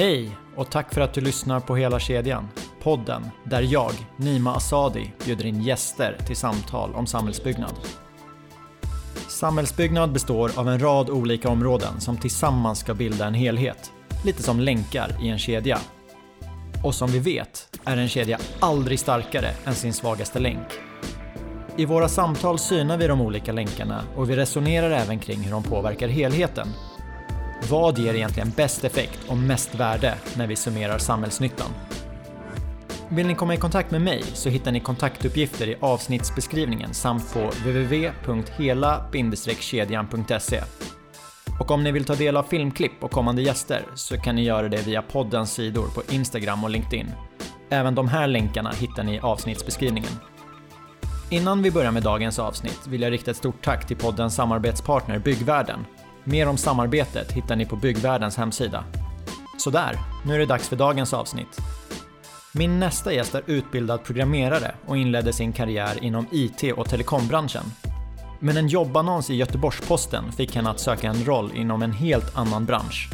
Hej och tack för att du lyssnar på Hela kedjan. Podden där jag, Nima Asadi, bjuder in gäster till samtal om samhällsbyggnad. Samhällsbyggnad består av en rad olika områden som tillsammans ska bilda en helhet. Lite som länkar i en kedja. Och som vi vet är en kedja aldrig starkare än sin svagaste länk. I våra samtal synar vi de olika länkarna och vi resonerar även kring hur de påverkar helheten. Vad ger egentligen bäst effekt och mest värde när vi summerar samhällsnyttan? Vill ni komma i kontakt med mig så hittar ni kontaktuppgifter i avsnittsbeskrivningen samt på www.hela-kedjan.se. Och om ni vill ta del av filmklipp och kommande gäster så kan ni göra det via poddens sidor på Instagram och LinkedIn. Även de här länkarna hittar ni i avsnittsbeskrivningen. Innan vi börjar med dagens avsnitt vill jag rikta ett stort tack till poddens samarbetspartner Byggvärlden. Mer om samarbetet hittar ni på Byggvärldens hemsida. Sådär, nu är det dags för dagens avsnitt. Min nästa gäst är utbildad programmerare och inledde sin karriär inom IT och telekombranschen. Men en jobbannons i Göteborgs-Posten fick henne att söka en roll inom en helt annan bransch.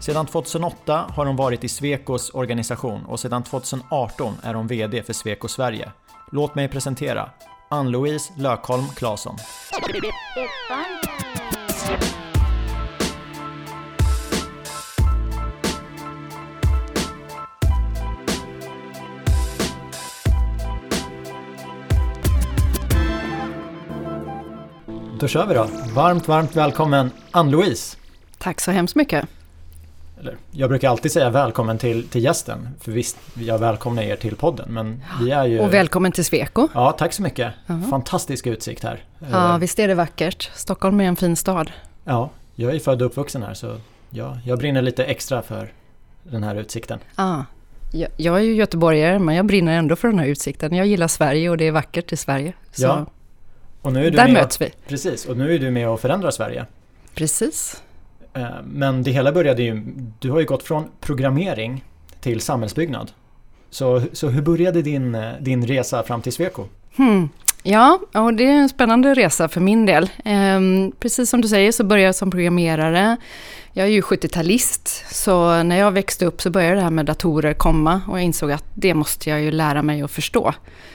Sedan 2008 har hon varit i Svekos organisation och sedan 2018 är hon VD för Sweco Sverige. Låt mig presentera Ann-Louise Lökholm Claesson. Då kör vi då. Varmt, varmt välkommen Ann-Louise. Tack så hemskt mycket. Jag brukar alltid säga välkommen till, till gästen. För visst, jag välkomnar er till podden. Men vi är ju... Och välkommen till Sweco. Ja, tack så mycket. Uh-huh. Fantastisk utsikt här. Ja, visst är det vackert. Stockholm är en fin stad. Ja, jag är född och uppvuxen här så ja, jag brinner lite extra för den här utsikten. Ja, jag, jag är ju göteborgare men jag brinner ändå för den här utsikten. Jag gillar Sverige och det är vackert i Sverige. Så ja. Och nu är du där möts vi. Precis, och nu är du med och förändrar Sverige. Precis. Eh, Men det hela började ju, du har ju gått från programmering till samhällsbyggnad. Så, så hur började din, eh, din resa fram till Sweco? Hmm. Ja, och det är en spännande resa för min del. Ehm, precis som du säger så började jag som programmerare. Jag är ju 70-talist, så när jag växte upp så började det här med datorer komma och jag insåg att det måste jag ju lära mig att förstå.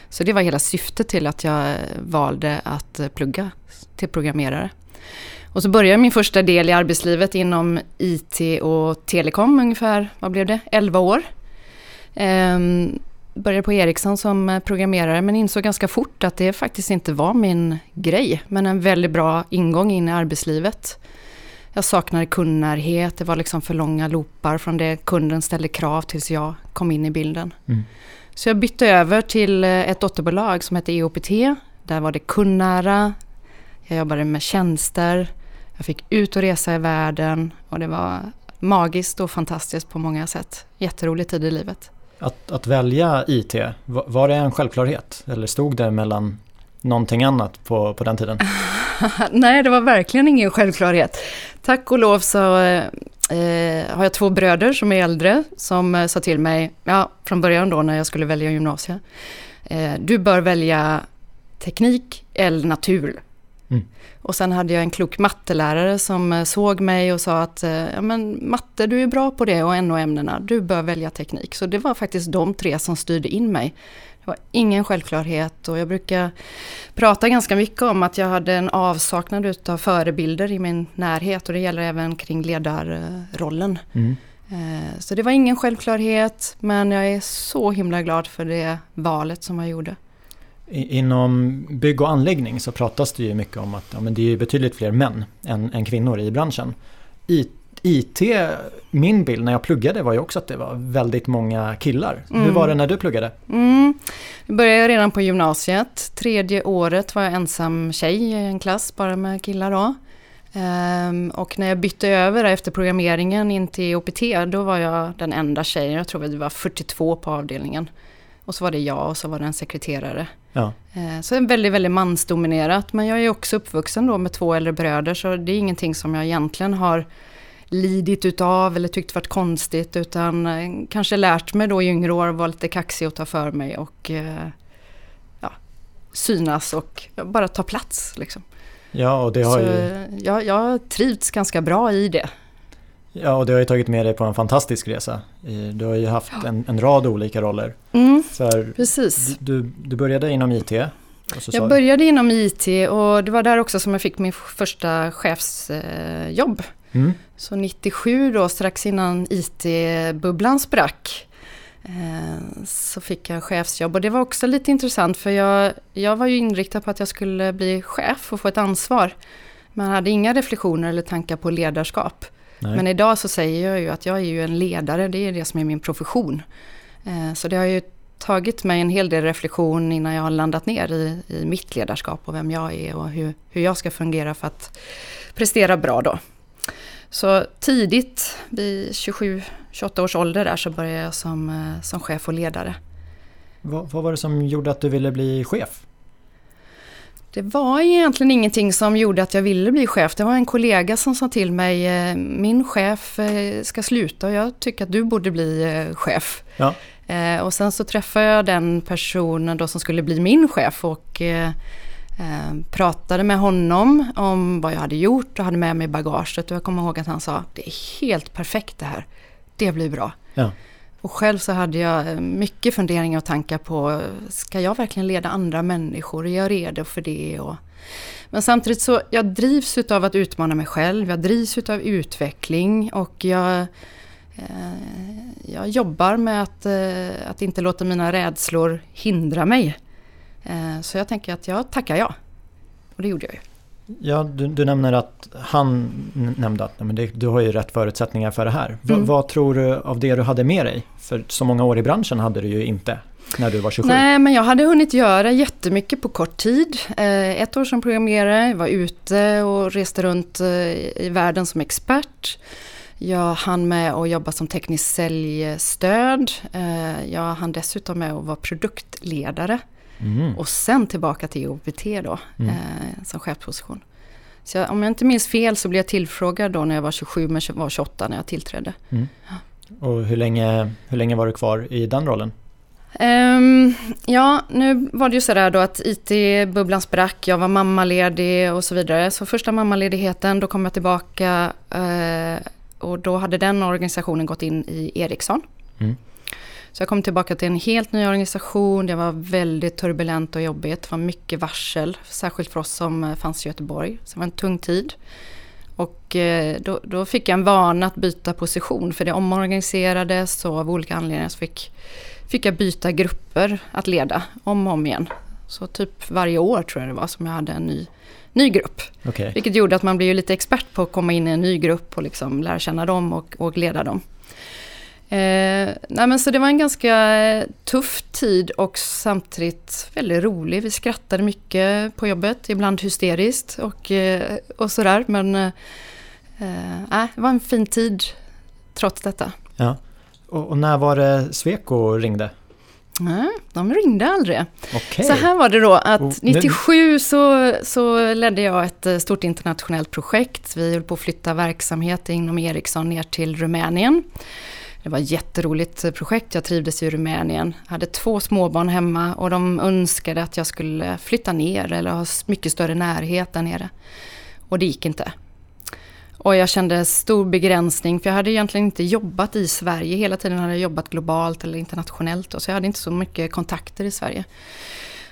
Så det var hela syftet till att jag valde att plugga till programmerare. Och så började jag min första del i arbetslivet inom IT och telekom ungefär, vad blev det, 11 år. Ehm, började på Ericsson som programmerare men insåg ganska fort att det faktiskt inte var min grej. Men en väldigt bra ingång in i arbetslivet. Jag saknade kundnärhet, det var liksom för långa loopar från det kunden ställde krav tills jag kom in i bilden. Mm. Så jag bytte över till ett dotterbolag som hette EOPT. Där var det kundnära, jag jobbade med tjänster, jag fick ut och resa i världen och det var magiskt och fantastiskt på många sätt. Jätterolig tid i livet. Att, att välja IT, var, var det en självklarhet? Eller stod det mellan någonting annat på, på den tiden? Nej, det var verkligen ingen självklarhet. Tack och lov så eh, har jag två bröder som är äldre som eh, sa till mig, ja, från början då när jag skulle välja gymnasiet. Eh, du bör välja teknik eller natur. Mm. Och sen hade jag en klok mattelärare som såg mig och sa att ja, men matte, du är bra på det och NO-ämnena, du bör välja teknik. Så det var faktiskt de tre som styrde in mig. Det var ingen självklarhet och jag brukar prata ganska mycket om att jag hade en avsaknad av förebilder i min närhet och det gäller även kring ledarrollen. Mm. Så det var ingen självklarhet men jag är så himla glad för det valet som jag gjorde. Inom bygg och anläggning så pratas det ju mycket om att ja, men det är betydligt fler män än, än kvinnor i branschen. I, IT, min bild när jag pluggade var ju också att det var väldigt många killar. Mm. Hur var det när du pluggade? Mm. Jag började redan på gymnasiet. Tredje året var jag ensam tjej i en klass bara med killar då. Um, och när jag bytte över efter programmeringen in till OPT då var jag den enda tjejen. Jag tror att det var 42 på avdelningen. Och så var det jag och så var det en sekreterare. Ja. Så det är väldigt, väldigt mansdominerat. Men jag är också uppvuxen då med två äldre bröder så det är ingenting som jag egentligen har lidit utav eller tyckt varit konstigt utan kanske lärt mig då i yngre år att vara lite kaxig och ta för mig och ja, synas och bara ta plats. Liksom. Ja, och det har så ju... jag, jag trivts ganska bra i det. Ja, och det har ju tagit med dig på en fantastisk resa. Du har ju haft en, en rad olika roller. Mm, För precis. Du, du började inom IT. jag började inom IT och det var där också som jag fick min första chefsjobb. Mm. Så 97 då, strax innan IT-bubblan sprack, eh, så fick jag chefsjobb. Och det var också lite intressant för jag, jag var ju inriktad på att jag skulle bli chef och få ett ansvar. Man hade inga reflektioner eller tankar på ledarskap. Nej. Men idag så säger jag ju att jag är ju en ledare, det är det som är min profession. Eh, så det har ju tagit mig en hel del reflektion innan jag har landat ner i, i mitt ledarskap och vem jag är och hur, hur jag ska fungera för att prestera bra då. Så tidigt, vid 27-28 års ålder där, så började jag som, eh, som chef och ledare. Vad, vad var det som gjorde att du ville bli chef? Det var egentligen ingenting som gjorde att jag ville bli chef. Det var en kollega som sa till mig, eh, min chef eh, ska sluta och jag tycker att du borde bli chef. Ja. Och sen så träffade jag den personen då som skulle bli min chef och Eh, pratade med honom om vad jag hade gjort och hade med mig bagaget. Och jag kommer ihåg att han sa, det är helt perfekt det här. Det blir bra. Ja. Och själv så hade jag eh, mycket funderingar och tankar på, ska jag verkligen leda andra människor? Är jag redo för det? Och, men samtidigt så, jag drivs utav att utmana mig själv, jag drivs utav utveckling och jag, eh, jag jobbar med att, eh, att inte låta mina rädslor hindra mig. Eh, så jag tänker att jag tackar ja. Och det gjorde jag ju. Ja, du, du nämner att han nämnde att men det, du har ju rätt förutsättningar för det här. V, mm. Vad tror du av det du hade med dig? För så många år i branschen hade du ju inte när du var 27. Nej, men jag hade hunnit göra jättemycket på kort tid. Eh, ett år som programmerare, var ute och reste runt eh, i världen som expert. Jag hann med att jobba som teknisk säljstöd. Jag hann dessutom med att vara produktledare. Mm. Och sen tillbaka till OPT då, mm. eh, som chefsposition. Så jag, om jag inte minns fel så blev jag tillfrågad då när jag var 27 men var 28 när jag tillträdde. Mm. Och hur länge, hur länge var du kvar i den rollen? Um, ja, nu var det ju sådär då att IT-bubblan sprack, jag var mammaledig och så vidare. Så första mammaledigheten, då kom jag tillbaka uh, och då hade den organisationen gått in i Ericsson. Mm. Så jag kom tillbaka till en helt ny organisation. Det var väldigt turbulent och jobbigt. Det var mycket varsel, särskilt för oss som eh, fanns i Göteborg. Så det var en tung tid. Och eh, då, då fick jag en vana att byta position för det omorganiserades och av olika anledningar så fick, fick jag byta grupper att leda om och om igen. Så typ varje år tror jag det var som jag hade en ny, ny grupp. Okay. Vilket gjorde att man ju lite expert på att komma in i en ny grupp och liksom lära känna dem och, och leda dem. Eh, nej men så det var en ganska tuff tid och samtidigt väldigt rolig. Vi skrattade mycket på jobbet, ibland hysteriskt och, eh, och sådär. Men eh, eh, det var en fin tid trots detta. Ja. Och, och när var det Sweco ringde? Nej, de ringde aldrig. Okay. Så här var det då att 97 så, så ledde jag ett eh, stort internationellt projekt. Vi höll på att flytta verksamhet inom Ericsson ner till Rumänien. Det var ett jätteroligt projekt, jag trivdes i Rumänien. Jag hade två småbarn hemma och de önskade att jag skulle flytta ner eller ha mycket större närhet där nere. Och det gick inte. Och jag kände stor begränsning för jag hade egentligen inte jobbat i Sverige. Hela tiden hade jag jobbat globalt eller internationellt. Så jag hade inte så mycket kontakter i Sverige.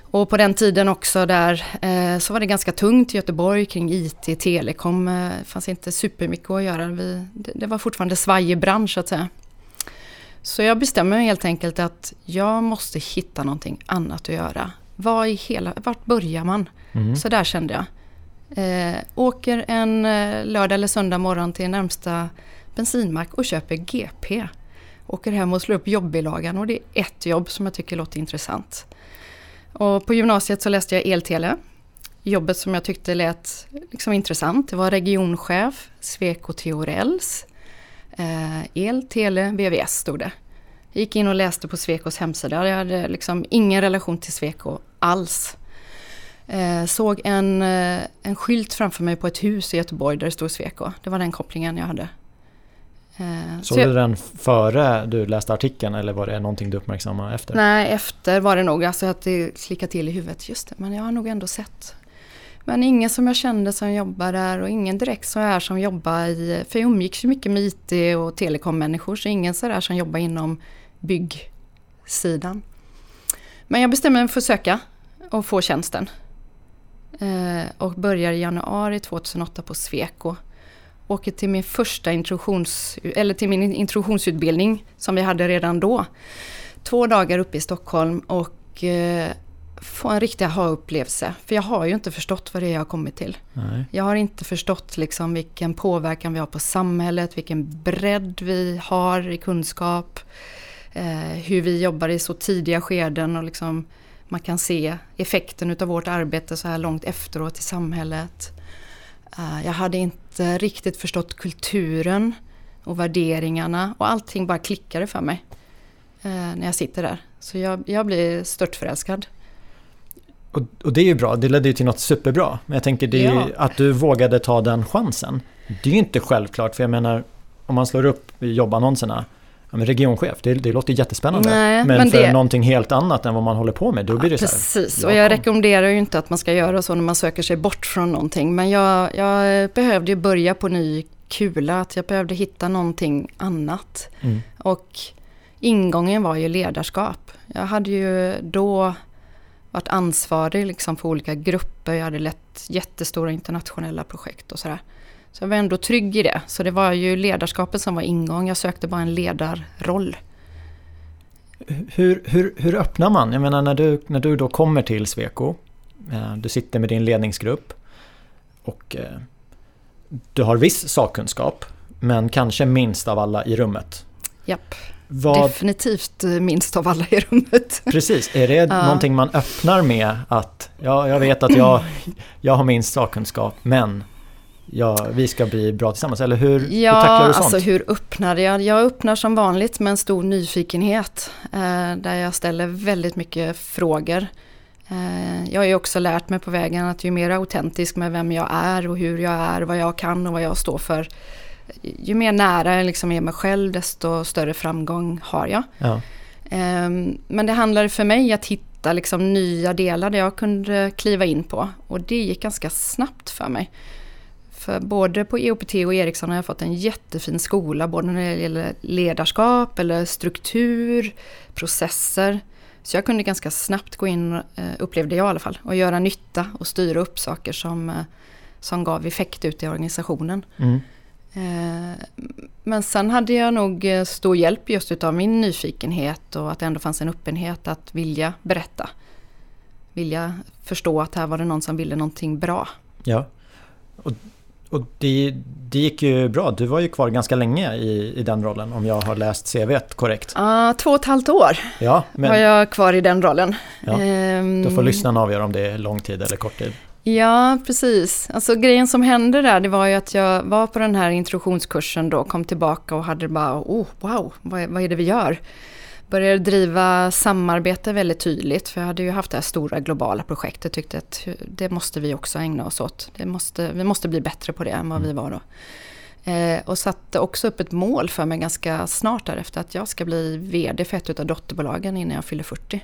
Och på den tiden också där eh, så var det ganska tungt i Göteborg kring IT, telekom. Det eh, fanns inte supermycket att göra. Vi, det, det var fortfarande svajig bransch så att säga. Så jag bestämmer mig helt enkelt att jag måste hitta någonting annat att göra. Var i hela, vart börjar man? Mm. Så där kände jag. Eh, åker en eh, lördag eller söndag morgon till närmsta bensinmack och köper GP. Åker hem och slår upp jobbbilagan och det är ett jobb som jag tycker låter intressant. Och på gymnasiet så läste jag eltele. Jobbet som jag tyckte lät liksom intressant. Det var regionchef, Sweco Theorells. Eh, el, tele, VVS stod det. Jag gick in och läste på Svekos hemsida. Jag hade liksom ingen relation till Sweco alls. Eh, såg en, eh, en skylt framför mig på ett hus i Göteborg där det stod Sweco. Det var den kopplingen jag hade. Eh, Såg du den före du läste artikeln eller var det någonting du uppmärksammade efter? Nej, efter var det nog. Alltså att det klickade till i huvudet. Just det, men jag har nog ändå sett men ingen som jag kände som jobbar där och ingen direkt som jag är som jobbar i, för jag umgicks ju mycket med IT och telekommänniskor så ingen sådär som jobbar inom byggsidan. Men jag bestämde mig för att söka och få tjänsten. Eh, och börjar i januari 2008 på Sweco. Åker till min första introduktions, eller till min introduktionsutbildning som vi hade redan då. Två dagar uppe i Stockholm och eh, få en riktig aha-upplevelse. För jag har ju inte förstått vad det är jag har kommit till. Nej. Jag har inte förstått liksom vilken påverkan vi har på samhället, vilken bredd vi har i kunskap. Eh, hur vi jobbar i så tidiga skeden och liksom man kan se effekten utav vårt arbete så här långt efteråt i samhället. Eh, jag hade inte riktigt förstått kulturen och värderingarna och allting bara klickade för mig eh, när jag sitter där. Så jag, jag blir störtförälskad. Och, och det är ju bra, det ledde ju till något superbra. Men jag tänker det är Ja. att du vågade ta den chansen. Det är ju inte självklart, för jag menar om man slår upp jobbannonserna ja, men regionchef, det, det låter jättespännande. Nej, men, men för det- någonting helt annat än vad man håller på med, då blir det här. Precis, ja, och jag kom. rekommenderar ju inte att man ska göra så när man söker sig bort från någonting. Men jag, jag behövde ju börja på ny kula, att jag behövde hitta någonting annat. Mm. Och ingången var ju ledarskap. Jag hade ju då varit ansvarig liksom för olika grupper, jag hade lett jättestora internationella projekt och sådär. Så jag var ändå trygg i det. Så det var ju ledarskapet som var ingång, jag sökte bara en ledarroll. Hur, hur, hur öppnar man? Jag menar när du, när du då kommer till Sweco, eh, du sitter med din ledningsgrupp och eh, du har viss sakkunskap, men kanske minst av alla i rummet. Japp, Vad, definitivt minst av alla i rummet. Precis, är det Ja. någonting man öppnar med att ja, jag vet att jag, jag har minst sakkunskap men ja, vi ska bli bra tillsammans? Eller hur, hur Ja, tacklar du sånt? alltså hur öppnar jag? Jag öppnar som vanligt med en stor nyfikenhet. Eh, där jag ställer väldigt mycket frågor. Eh, jag har ju också lärt mig på vägen att ju mer autentisk med vem jag är och hur jag är, vad jag kan och vad jag står för. Ju mer nära jag liksom är mig själv desto större framgång har jag. ja. Ehm, Men det handlade för mig att hitta liksom nya delar där jag kunde kliva in på. Och det gick ganska snabbt för mig. För både på EOPT och Ericsson har jag fått en jättefin skola, både när det gäller ledarskap eller struktur, processer. Så jag kunde ganska snabbt gå in, eh, upplevde jag i alla fall, och göra nytta och styra upp saker som, eh, som gav effekt ut i organisationen. Mm. Eh, Men sen hade jag nog eh, stor hjälp just utav min nyfikenhet och att det ändå fanns en öppenhet att vilja berätta. Vilja förstå att här var det någon som ville någonting bra. ja. Och, och det, det gick ju bra, du var ju kvar ganska länge i, i den rollen om jag har läst CVt korrekt. Ah, två och ett halvt år Ja, var men jag kvar i den rollen. Ja, Ehm, då får lyssnarna avgöra om det är lång tid eller kort tid. Ja, precis. Alltså grejen som hände där, det var ju att jag var på den här introduktionskursen då, kom tillbaka och hade bara, oh wow, vad är, vad är det vi gör? Började driva samarbete väldigt tydligt, för jag hade ju haft det här stora globala projektet, tyckte att det måste vi också ägna oss åt. Det måste, vi måste bli bättre på det än vad vi var då. Eh, och satte också upp ett mål för mig ganska snart därefter, att jag ska bli VD för ett av dotterbolagen innan jag fyller 40.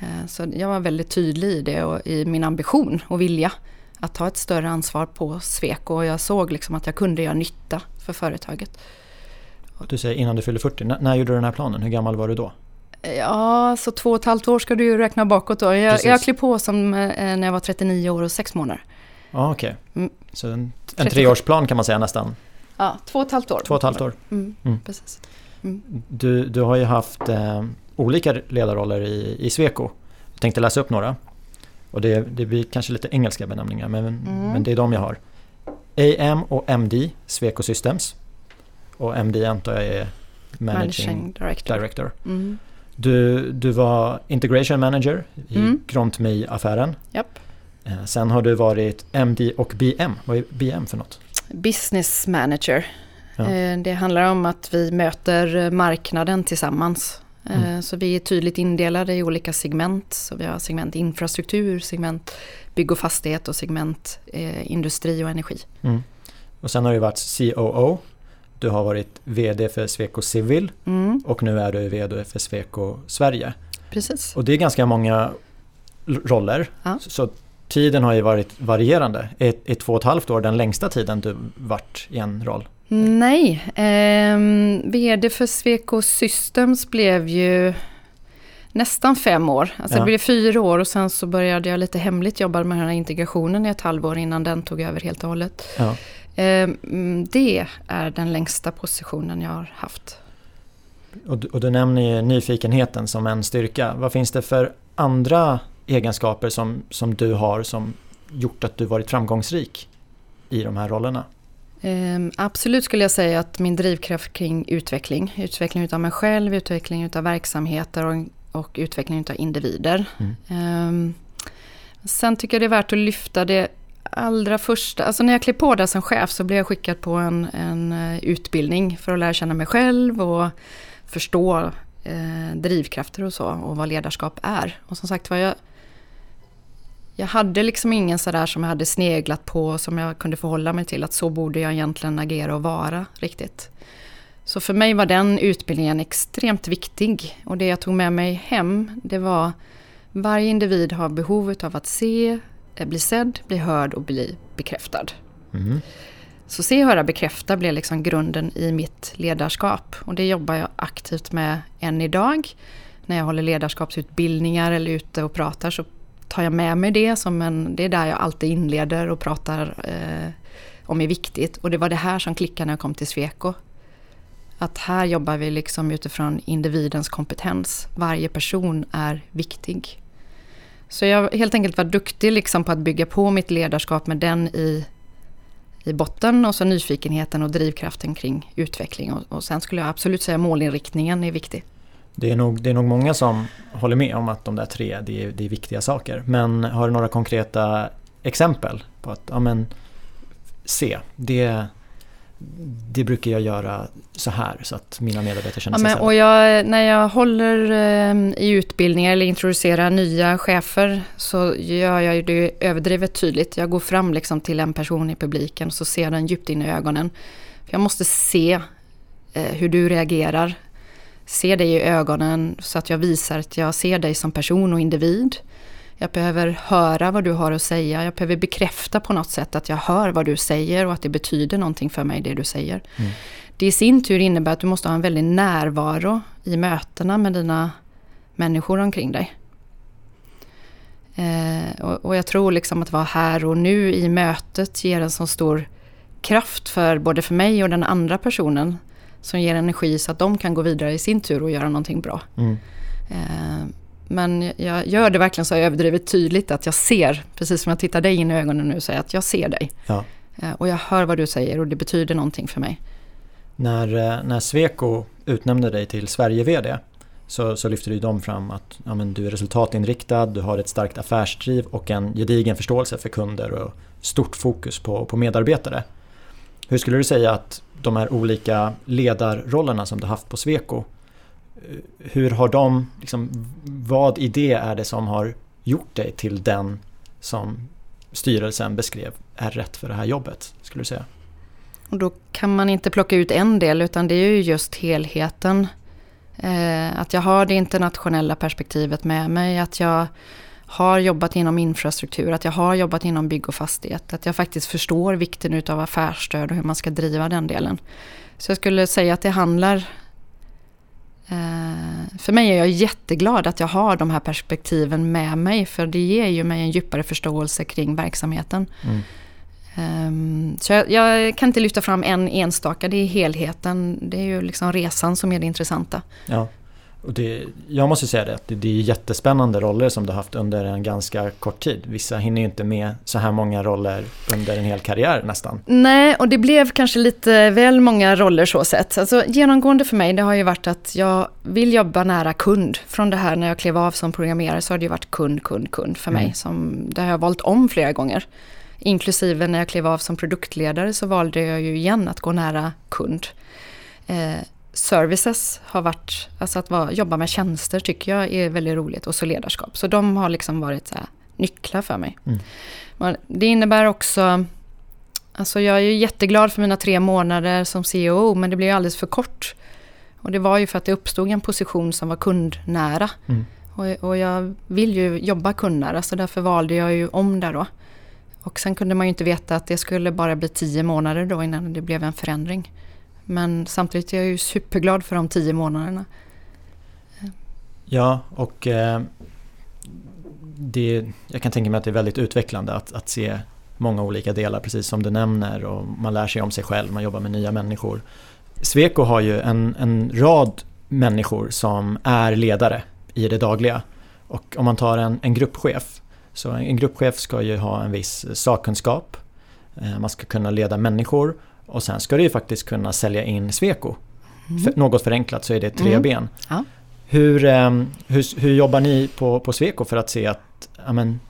Eh, Så jag var väldigt tydlig i det och i min ambition och vilja att ta ett större ansvar på Sweco och jag såg liksom att jag kunde göra nytta för företaget. Du säger innan du fyller 40, N- när gjorde du den här planen? Hur gammal var du då? Ja, så två och ett halvt år ska du ju räkna bakåt då. Jag, Precis. jag klev på som eh, när jag var 39 år och 6 månader. Ja, okej. Mm. Så en, en 37. treårsplan kan man säga nästan. Ja, två och ett halvt år. Två och ett halvt år. Mm, Mm. Precis. Du, du har ju haft eh, olika ledarroller i, i Sweco. Jag tänkte läsa upp några. Och det, det blir kanske lite engelska benämningar men, Mm. men det är de jag har. AM och MD, Sweco Systems. Och MD antar jag är Managing, Managing Director. Director. Mm. Du, du var Integration Manager i Mm. Grontme-affären. Japp. Eh, Sen har du varit MD och BM. Vad är BM för något? Business Manager. Ja. Eh, Det handlar om att vi möter marknaden tillsammans. Eh, Mm. Så vi är tydligt indelade i olika segment. Så vi har segment infrastruktur, segment bygg och fastighet och segment eh, industri och energi. Mm. Och sen har du varit COO. Du har varit VD för Sweco Civil Mm, och nu är du VD för Sweco Sverige. precis. Och det är ganska många roller. Ja. Så tiden har ju varit varierande. Är, är två och ett halvt år den längsta tiden du varit i en roll? Nej, eh, VD för Sweco Systems blev ju nästan fem år. Alltså ja. det blev fyra år och sen så började jag lite hemligt jobba med den här integrationen i ett halvår innan den tog över helt och hållet. Ja. Eh, det är den längsta positionen jag har haft. Och du, och du nämner ju nyfikenheten som en styrka. Vad finns det för andra egenskaper som, som du har som gjort att du varit framgångsrik i de här rollerna? Um, absolut skulle jag säga att min drivkraft kring utveckling, utveckling utav mig själv, utveckling utav verksamheter och, och utveckling utav individer. Mm. Um, sen tycker jag det är värt att lyfta det allra första, alltså när jag klev på där som chef så blev jag skickad på en, en eh, utbildning för att lära känna mig själv och förstå eh, drivkrafter och så och vad ledarskap är. Och som sagt var jag jag hade liksom ingen sådär som jag hade sneglat på som jag kunde förhålla mig till att så borde jag egentligen agera och vara riktigt. Så för mig var den utbildningen extremt viktig och det jag tog med mig hem det var varje individ har behov av att se, eh, bli sedd, bli hörd och bli bekräftad. Mm. Så se, höra, bekräfta blev liksom grunden i mitt ledarskap och det jobbar jag aktivt med än idag. När jag håller ledarskapsutbildningar eller ute och pratar så tar jag med mig det som en, det är där jag alltid inleder och pratar eh, om är viktigt. Och det var det här som klickade när jag kom till Sweco. Att här jobbar vi liksom utifrån individens kompetens. Varje person är viktig. Så jag helt enkelt var duktig liksom på att bygga på mitt ledarskap med den i, i botten och så nyfikenheten och drivkraften kring utveckling. Och, och sen skulle jag absolut säga målinriktningen är viktig. Det är, nog, det är nog många som håller med om att de där tre, det är, det är viktiga saker. Men har du några konkreta exempel på att, ja men, se, det, det brukar jag göra så här så att mina medarbetare känner ja, sig men, och jag, När jag håller eh, i utbildningar eller introducerar nya chefer så gör jag det överdrivet tydligt. Jag går fram liksom till en person i publiken och så ser den djupt in i ögonen. För jag måste se eh, hur du reagerar se dig i ögonen så att jag visar att jag ser dig som person och individ. Jag behöver höra vad du har att säga. Jag behöver bekräfta på något sätt att jag hör vad du säger och att det betyder någonting för mig det du säger. Mm. Det i sin tur innebär att du måste ha en väldig närvaro i mötena med dina människor omkring dig. Eh, och, och, jag tror liksom att vara här och nu i mötet ger en så stor kraft för både för mig och den andra personen som ger energi så att de kan gå vidare i sin tur och göra någonting bra. Mm. Eh, men jag gör det verkligen så överdrivet tydligt att jag ser, precis som jag tittar dig in i ögonen nu, säger att jag ser dig. Ja. Eh, och jag hör vad du säger och det betyder någonting för mig. När, eh, när Sweco utnämnde dig till Sverige-VD så, så lyfter ju de fram att ja, du är resultatinriktad, du har ett starkt affärsdriv och en gedigen förståelse för kunder och stort fokus på, på medarbetare. Hur skulle du säga att de här olika ledarrollerna som du haft på Sweco. Eh, hur har de, liksom, vad i det är det som har gjort dig till den som styrelsen beskrev är rätt för det här jobbet, skulle du säga? Och då kan man inte plocka ut en del utan det är ju just helheten. Eh, att jag har det internationella perspektivet med mig, att jag har jobbat inom infrastruktur, att jag har jobbat inom bygg och fastighet. Att jag faktiskt förstår vikten utav affärsstöd och hur man ska driva den delen. Så jag skulle säga att det handlar... Eh, för mig är jag jätteglad att jag har de här perspektiven med mig. För det ger ju mig en djupare förståelse kring verksamheten. Mm. Um, så jag, jag, kan inte lyfta fram en enstaka, det är helheten. Det är ju liksom resan som är det intressanta. Ja. Och det, jag måste säga det, det, det är jättespännande roller som du har haft under en ganska kort tid. Vissa hinner ju inte med så här många roller under en hel karriär nästan. Nej, och det blev kanske lite väl många roller så sett. Alltså, genomgående för mig det har ju varit att jag vill jobba nära kund. Från det här när jag klev av som programmerare så har det ju varit kund, kund, kund för mig. Mm. Som, det har jag valt om flera gånger. Inklusive när jag klev av som produktledare så valde jag ju igen att gå nära kund. Eh, services har varit, alltså att vara, jobba med tjänster tycker jag är väldigt roligt och så ledarskap. Så de har liksom varit så här, nycklar för mig. Mm. Det innebär också, alltså jag är ju jätteglad för mina tre månader som CEO men det blev alldeles för kort. Och det var ju för att det uppstod en position som var kundnära. Mm. Och, och jag vill ju jobba kundnära så därför valde jag ju om det då. Och sen kunde man ju inte veta att det skulle bara bli tio månader då innan det blev en förändring. Men samtidigt är jag ju superglad för de tio månaderna. Ja, och eh, det, jag kan tänka mig att det är väldigt utvecklande att, att se många olika delar, precis som du nämner. Och man lär sig om sig själv, man jobbar med nya människor. Sweco har ju en, en rad människor som är ledare i det dagliga. Och om man tar en, en gruppchef, så en gruppchef ska ju ha en viss sakkunskap. Eh, man ska kunna leda människor och sen ska det ju faktiskt kunna sälja in Sweco. Mm. För, något förenklat så är det tre mm. ben. Ja. Hur, ehm, hur, hur, jobbar ni på, på Sweco för att se att amen,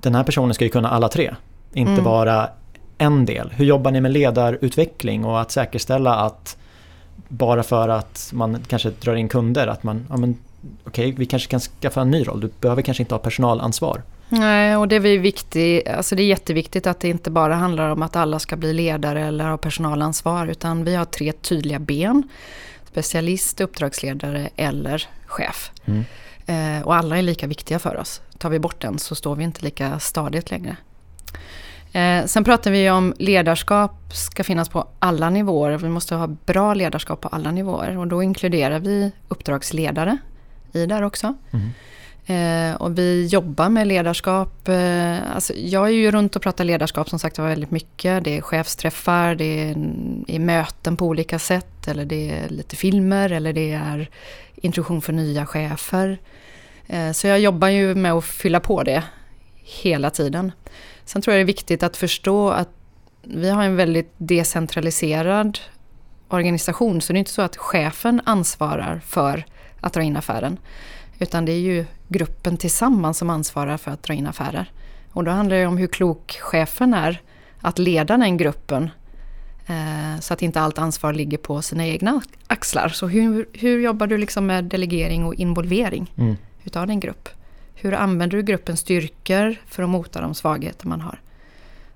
den här personen ska ju kunna alla tre, inte mm. bara en del. Hur jobbar ni med ledarutveckling och att säkerställa att bara för att man kanske drar in kunder att man, ja men okej, okay, vi kanske kan skaffa en ny roll. Du behöver kanske inte ha personalansvar. Nej, och det är, viktigt, alltså det är jätteviktigt att det inte bara handlar om att alla ska bli ledare eller ha personalansvar, utan vi har tre tydliga ben. Specialist, uppdragsledare eller chef. Mm. Eh, och alla är lika viktiga för oss. Tar vi bort den så står vi inte lika stadigt längre. Eh, sen pratar vi om ledarskap ska finnas på alla nivåer. Vi måste ha bra ledarskap på alla nivåer och då inkluderar vi uppdragsledare i där också. Mm. Eh, och vi jobbar med ledarskap. Eh, alltså jag är ju runt och pratar ledarskap som sagt var väldigt mycket. Det är chefsträffar, det är, mm, är möten på olika sätt eller det är lite filmer eller det är introduktion för nya chefer. Eh, så jag jobbar ju med att fylla på det hela tiden. Sen tror jag det är viktigt att förstå att vi har en väldigt decentraliserad organisation. Så det är inte så att chefen ansvarar för att dra in affären. Utan det är ju gruppen tillsammans som ansvarar för att dra in affärer. Och då handlar det om hur klok chefen är att leda den gruppen eh, så att inte allt ansvar ligger på sina egna axlar. Så hur, hur jobbar du liksom med delegering och involvering mm. utav din grupp? Hur använder du gruppens styrkor för att mota de svagheter man har?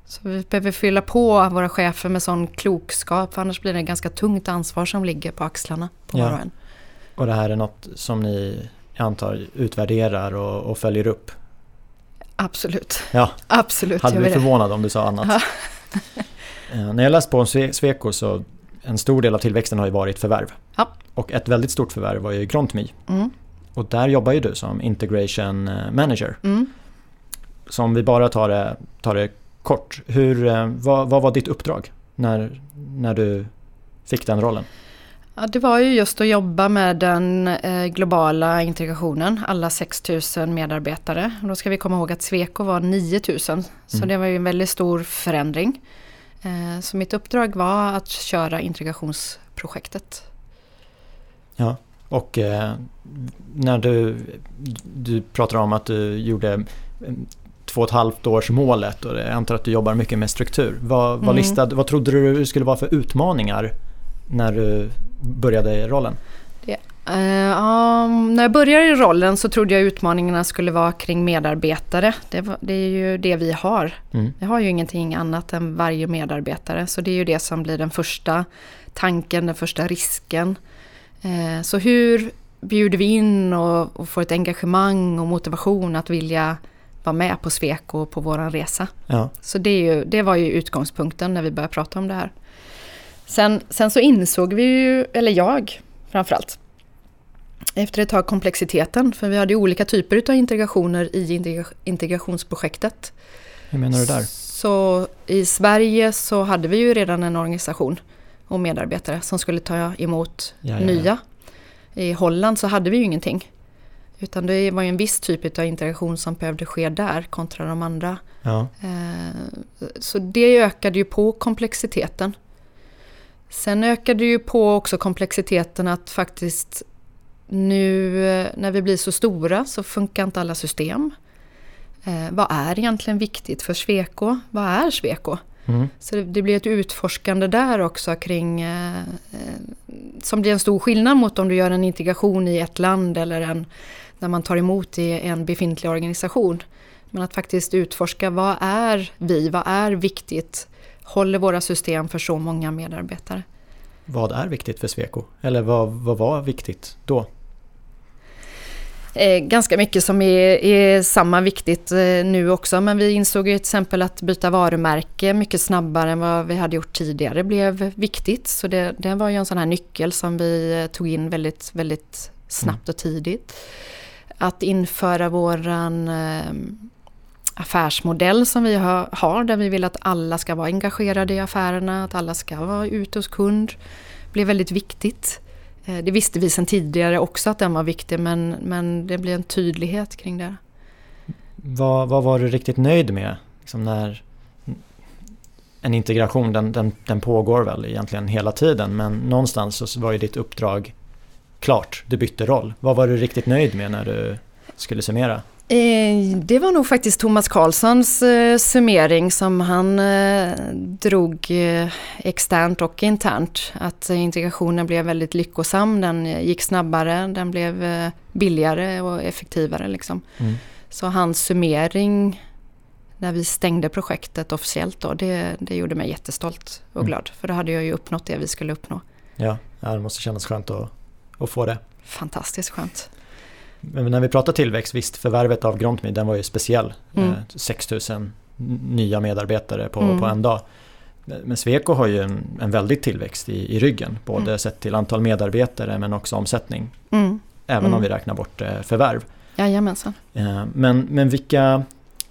Så vi behöver fylla på våra chefer med sån klokskap, för annars blir det ett ganska tungt ansvar som ligger på axlarna på ja. var och en. Och det här är något som ni, jag antar, utvärderar och, och följer upp? Absolut. Ja. Absolut. Hade blivit förvånad om du sa annat. Ja. när jag läste på om Sweco så en stor del av tillväxten har ju varit förvärv. Ja. Och ett väldigt stort förvärv var ju Grontmy. Mm. Och där jobbar ju du som integration eh, manager. Mm. Så om vi bara tar det, tar det kort. Hur, eh, vad, vad var ditt uppdrag när, när du fick den rollen? Ja, det var ju just att jobba med den eh, globala integrationen, alla 6000 medarbetare. Och då ska vi komma ihåg att Sweco var 9000, så mm. det var ju en väldigt stor förändring. Eh, så mitt uppdrag var att köra integrationsprojektet. Ja, och eh, när du, du pratar om att du gjorde två och ett halvt års målet och jag antar att du jobbar mycket med struktur. Vad, vad, mm. listad, vad trodde du skulle vara för utmaningar när du började i rollen? Det, uh, um, när jag började i rollen så trodde jag utmaningarna skulle vara kring medarbetare. Det, var, det är ju det vi har. Mm. Vi har ju ingenting annat än varje medarbetare. Så det är ju det som blir den första tanken, den första risken. Uh, så hur bjuder vi in och, och, får ett engagemang och motivation att vilja vara med på Sweco på vår resa. Ja. Så det, ju, det, var ju utgångspunkten när vi började prata om det här. Sen, sen så insåg vi ju, eller jag framförallt, efter ett tag komplexiteten, för vi hade olika typer av integrationer i integrationsprojektet. Hur menar du där? Så i Sverige så hade vi ju redan en organisation och medarbetare som skulle ta emot ja, ja, nya. I Holland så hade vi ju ingenting. Utan det var ju en viss typ av interaktion som behövde ske där kontra de andra. Ja. Eh, så det ökade ju på komplexiteten. Sen ökade ju på också komplexiteten att faktiskt nu eh, när vi blir så stora så funkar inte alla system. Eh, vad är egentligen viktigt för Sweco? Vad är Sweco? Mm. Så det, det, blir ett utforskande där också kring eh, eh, som blir en stor skillnad mot om du gör en integration i ett land eller en, när man tar emot i en befintlig organisation. Men att faktiskt utforska vad är vi, vad är viktigt? Håller våra system för så många medarbetare? Vad är viktigt för Sweco? Eller vad, vad var viktigt då? Eh, ganska mycket som är, är samma viktigt eh, nu också men vi insåg ju till exempel att byta varumärke mycket snabbare än vad vi hade gjort tidigare blev viktigt. Så det, det var ju en sån här nyckel som vi eh, tog in väldigt, väldigt snabbt och tidigt. Att införa våran eh, affärsmodell som vi har, där vi vill att alla ska vara engagerade i affärerna, att alla ska vara ute hos kund. blev väldigt viktigt. Eh, det visste vi sedan tidigare också att den var viktig men, men det blev en tydlighet kring det. Vad, vad var du riktigt nöjd med? Liksom när en integration den, den, den, pågår väl egentligen hela tiden men någonstans så var ju ditt uppdrag klart. Du bytte roll. Vad var du riktigt nöjd med när du skulle summera? Eh, det var nog faktiskt Thomas Karlssons eh, summering som han eh, drog externt och internt. Att integrationen blev väldigt lyckosam, den gick snabbare, den blev billigare och effektivare. Liksom. Mm. Så hans summering när vi stängde projektet officiellt då, det, det gjorde mig jättestolt och mm. glad. Mm. För då hade jag ju uppnått det vi skulle uppnå. Ja, det måste kännas skönt att, att få det. Fantastiskt skönt. Men när vi pratar tillväxt, visst förvärvet av Grontme den var ju speciell. Mm. 6000 eh, nya medarbetare på, mm. på en dag. Men Sweco har ju en, en väldig tillväxt i, i ryggen. Både mm. sett till antal medarbetare men också omsättning. Mm. Även om mm. vi räknar bort eh, förvärv. Jajamensan. Eh, men, men vilka,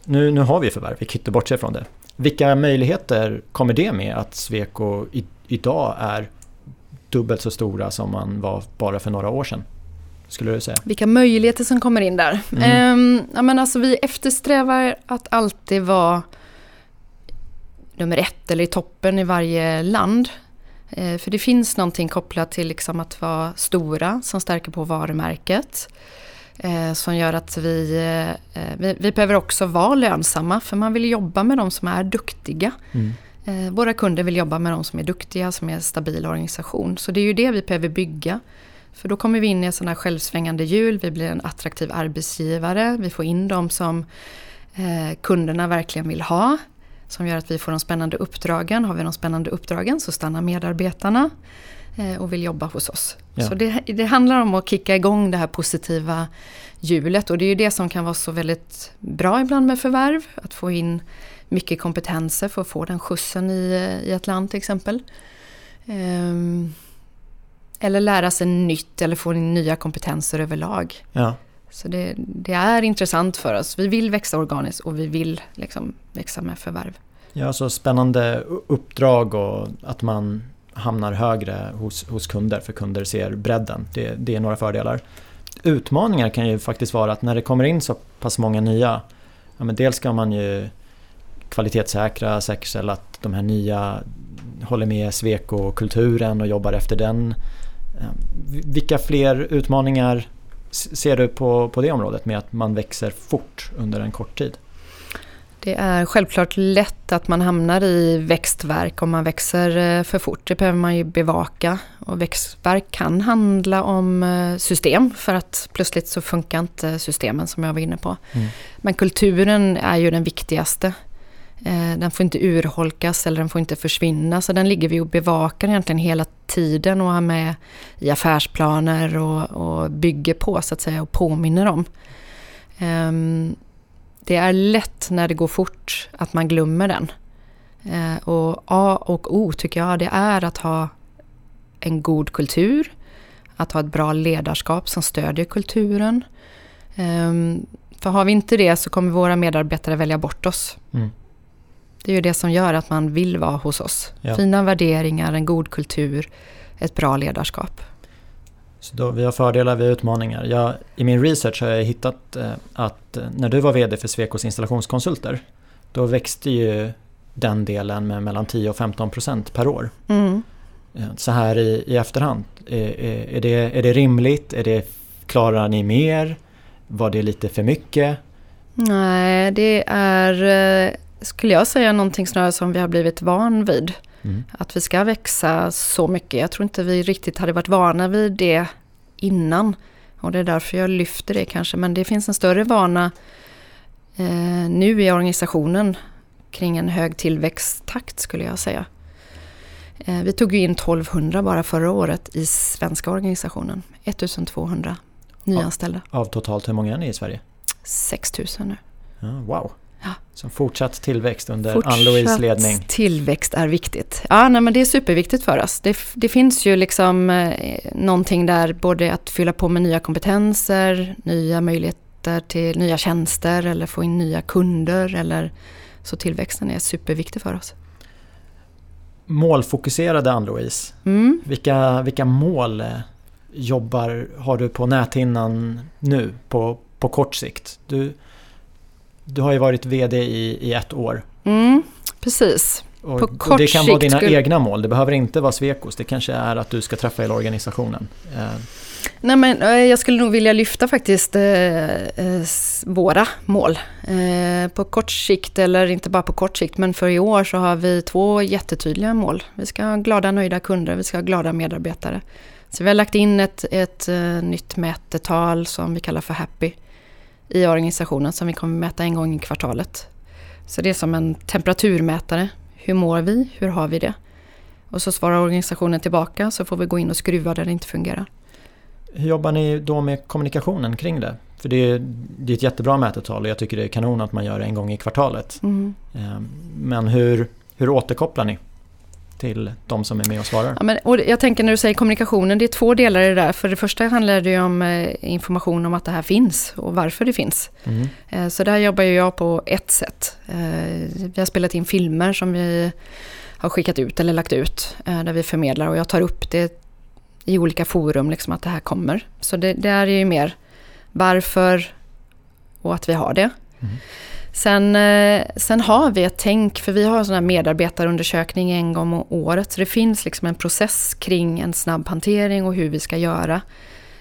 nu, nu har vi förvärv, vi kan inte bortse från det. Vilka möjligheter kommer det med att Sweco i, idag är dubbelt så stora som man var bara för några år sedan? Skulle du säga? Vilka möjligheter som kommer in där. Mm. Um, ja, men alltså, vi eftersträvar att alltid vara nummer ett eller i toppen i varje land. Uh, för det finns någonting kopplat till liksom att vara stora som stärker på varumärket. Uh, som gör att vi, uh, vi, vi, behöver också vara lönsamma för man vill jobba med de som är duktiga. Mm. Våra kunder vill jobba med de som är duktiga, som är en stabil organisation. Så det är ju det vi behöver bygga. För då kommer vi in i ett sådant här självsvängande hjul, vi blir en attraktiv arbetsgivare, vi får in dem som eh, kunderna verkligen vill ha. Som gör att vi får de spännande uppdragen. Har vi de spännande uppdragen så stannar medarbetarna eh, och vill jobba hos oss. Ja. Så det, det, handlar om att kicka igång det här positiva hjulet och det är ju det som kan vara så väldigt bra ibland med förvärv. Att få in mycket kompetenser för att få den skjutsen i, i ett land till exempel. Um, eller lära sig nytt eller få nya kompetenser överlag. Ja. Så det, det, är intressant för oss. Vi vill växa organiskt och vi vill liksom växa med förvärv. Ja, så spännande uppdrag och att man hamnar högre hos, hos kunder för kunder ser bredden. Det, det är några fördelar. Utmaningar kan ju faktiskt vara att när det kommer in så pass många nya, ja, men dels ska man ju kvalitetssäkra, säkerställa att de här nya håller med Sweco-kulturen och jobbar efter den. Vilka fler utmaningar ser du på, på det området med att man växer fort under en kort tid? Det är självklart lätt att man hamnar i växtverk om man växer eh, för fort. Det behöver man ju bevaka. Och växtverk kan handla om eh, system för att plötsligt så funkar inte systemen som jag var inne på. Mm. Men kulturen är ju den viktigaste. Eh, den får inte urholkas eller den får inte försvinna. Så den ligger vi och bevakar egentligen hela tiden och har med i affärsplaner och, och bygger på så att säga och påminner om. Ehm, det är lätt när det går fort att man glömmer den. Eh, och A och O tycker jag det är att ha en god kultur, att ha ett bra ledarskap som stödjer kulturen. Ehm, för har vi inte det så kommer våra medarbetare välja bort oss. Mm. Det är ju det som gör att man vill vara hos oss. Ja. Fina värderingar, en god kultur, ett bra ledarskap. Så då, vi har fördelar, vi har utmaningar. Jag, I min research har jag hittat eh, att eh, när du var VD för Svekos installationskonsulter då växte ju den delen med mellan 10 och 15 procent per år. Mm. Eh, så här i, i efterhand, är, är, det, är det rimligt? Är det, klarar ni mer? Var det lite för mycket? Nej, det är skulle jag säga någonting snarare som vi har blivit van vid. Mm. Att vi ska växa så mycket. Jag tror inte vi riktigt hade varit vana vid det innan. Och det är därför jag lyfter det kanske. Men det finns en större vana eh, nu i organisationen kring en hög tillväxttakt skulle jag säga. Eh, vi tog ju in 1200 bara förra året i svenska organisationen. 1200. nyanställda. Av totalt hur många är ni i Sverige? 6 000 nu. Ja, wow. Ja. Så fortsatt tillväxt under Fortsatt Ann-Louise ledning. tillväxt är viktigt. Ja, nej, men det är superviktigt för oss. Det, det finns ju liksom eh, någonting där, både att fylla på med nya kompetenser, nya möjligheter till nya tjänster eller få in nya kunder. Eller, så tillväxten är superviktig för oss. Målfokuserade Ann-Louise. Mm. Vilka, vilka mål eh, jobbar, har du på näthinnan nu på, på kort sikt? Du, du har ju varit VD i, i ett år. Mm, precis. Och På kort det kan vara dina skulle- egna mål, det behöver inte vara Svekos. Det kanske är att du ska träffa hela organisationen. Eh, Nej, men, eh, jag skulle nog vilja lyfta faktiskt eh, eh, våra mål. Eh, på kort sikt, eller inte bara på kort sikt, men för i år så har vi två jättetydliga mål. Vi ska ha glada, nöjda kunder, vi ska ha glada medarbetare. Så vi har lagt in ett, ett eh, nytt mätetal som vi kallar för Happy i organisationen som vi kommer mäta en gång i kvartalet. Så det är som en temperaturmätare. Hur mår vi? Hur har vi det? Och så svarar organisationen tillbaka så får vi gå in och skruva där det inte fungerar. hur jobbar ni då med kommunikationen kring det? För det är, det är ett jättebra mätetal och jag tycker det är kanon att man gör det en gång i kvartalet. Mm. Eh, men hur, hur återkopplar ni till de som är med och svarar? Ja, men, och jag tänker när du säger kommunikationen, det är två delar i det där. För det första handlar det ju om eh, information om att det här finns och varför det finns. Mm. Eh, så där jobbar jag på ett sätt. Eh, vi har spelat in filmer som vi har skickat ut eller lagt ut där vi förmedlar och jag tar upp det i olika forum, liksom att det här kommer. Så det, det är ju mer varför och att vi har det. Mm. Sen, eh, sen har vi ett tänk, för vi har en sån här medarbetarundersökning en gång om året. Så det finns liksom en process kring en snabb hantering och hur vi ska göra.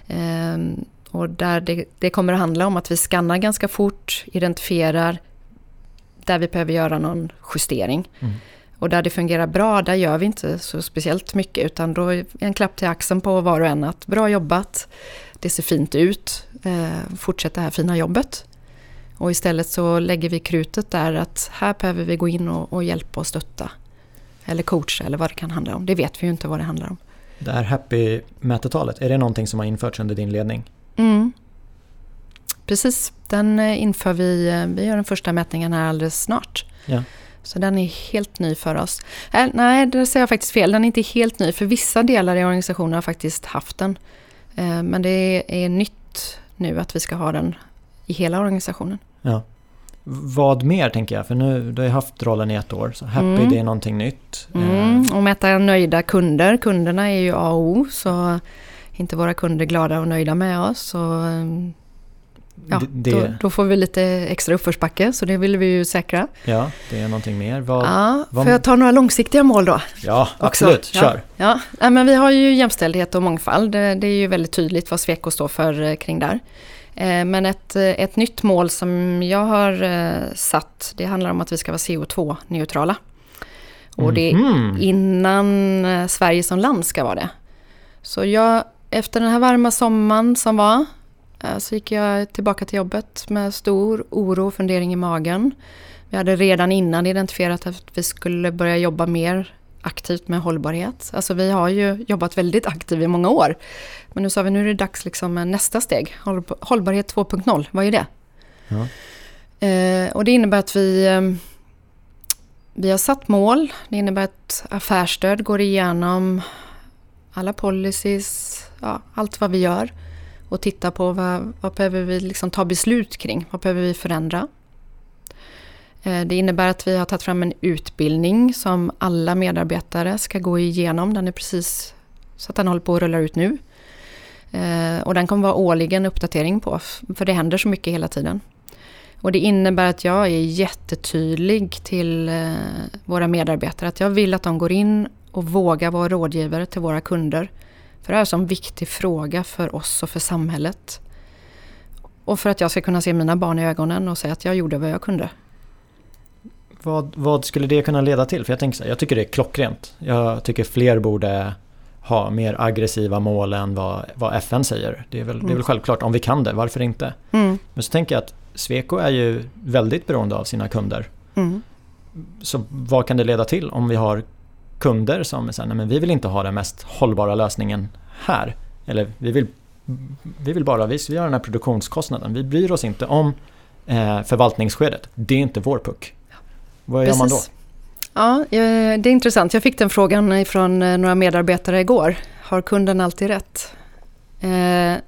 Ehm, och där det, det kommer att handla om att vi skannar ganska fort, identifierar där vi behöver göra någon justering. Mm. Och där det fungerar bra, där gör vi inte så speciellt mycket. Utan då är en klapp till axeln på var och en att bra jobbat, det ser fint ut, eh, fortsätt det här fina jobbet. Och istället så lägger vi krutet där att här behöver vi gå in och, och hjälpa och stötta. Eller coacha eller vad det kan handla om. Det vet vi ju inte vad det handlar om. Det här Happy-mätetalet, är det någonting som har införts under din ledning? Mm. Precis, den eh, inför vi, eh, vi gör den första mätningen här alldeles snart. Ja. Så den är helt ny för oss. Äh, nej, det säger jag faktiskt fel. Den är inte helt ny, för vissa delar i organisationen har faktiskt haft den. Eh, men det är, är nytt nu att vi ska ha den i hela organisationen. Ja. Vad mer tänker jag? För nu, du har ju haft rollen i ett år. Så Happy, Mm. det är någonting nytt. Mm. Eh, Och mäta nöjda kunder. Kunderna är ju A och O, så inte våra kunder glada och nöjda med oss. Så, eh, ja, det, Då, då får vi lite extra uppförsbacke, så det vill vi ju säkra. ja, det är någonting mer. Vad, Ja, vad- får jag ta några långsiktiga mål då? ja absolut. Ja. Kör. Ja, nej, men vi har ju jämställdhet och mångfald. Det, det är ju väldigt tydligt vad Sweco står för eh, kring där. Eh, Men ett, eh, ett nytt mål som jag har eh, satt, det handlar om att vi ska vara CO2-neutrala. Och det är Mhm. innan Sverige som land ska vara det. Så jag, efter den här varma sommaren som var, så gick jag tillbaka till jobbet med stor oro och fundering i magen. Vi hade redan innan identifierat att vi skulle börja jobba mer aktivt med hållbarhet. Alltså vi har ju jobbat väldigt aktivt i många år. Men nu sa vi nu är det dags liksom med nästa steg. Håll- Hållbarhet 2.0, vad är det? Ja. Eh, och det innebär att vi, eh, vi har satt mål. Det innebär att affärsstöd går igenom alla policies, ja, allt vad vi gör. Och tittar på vad, vad behöver vi liksom ta beslut kring? Vad behöver vi förändra? Eh, det innebär att vi har tagit fram en utbildning som alla medarbetare ska gå igenom. Den är precis så att den håller på att rulla ut nu. Eh, och den kommer vara årligen uppdatering på, för det händer så mycket hela tiden. Och det innebär att jag är jättetydlig till eh, våra medarbetare att jag vill att de går in och vågar vara rådgivare till våra kunder. För det här är en viktig fråga för oss och för samhället. Och för att jag ska kunna se mina barn i ögonen och säga att jag gjorde vad jag kunde. Vad, vad skulle det kunna leda till? För jag tänker så här, jag tycker det är klockrent. Jag tycker fler borde ha mer aggressiva mål än vad, vad FN säger. Det är, väl, det är väl Mm. självklart, om vi kan det, varför inte? Mm, Men så tänker jag att Sweco är ju väldigt beroende av sina kunder. mm, Så vad kan det leda till om vi har kunder som säger nej men vi vill inte ha den mest hållbara lösningen här. Eller vi vill vi vill bara, vi gör den här produktionskostnaden. Vi bryr oss inte om eh, förvaltningsskedet. Det är inte vår puck. Vad gör man då? Ja, det är intressant. Jag fick den frågan från eh, några medarbetare igår. Har kunden alltid rätt? Eh,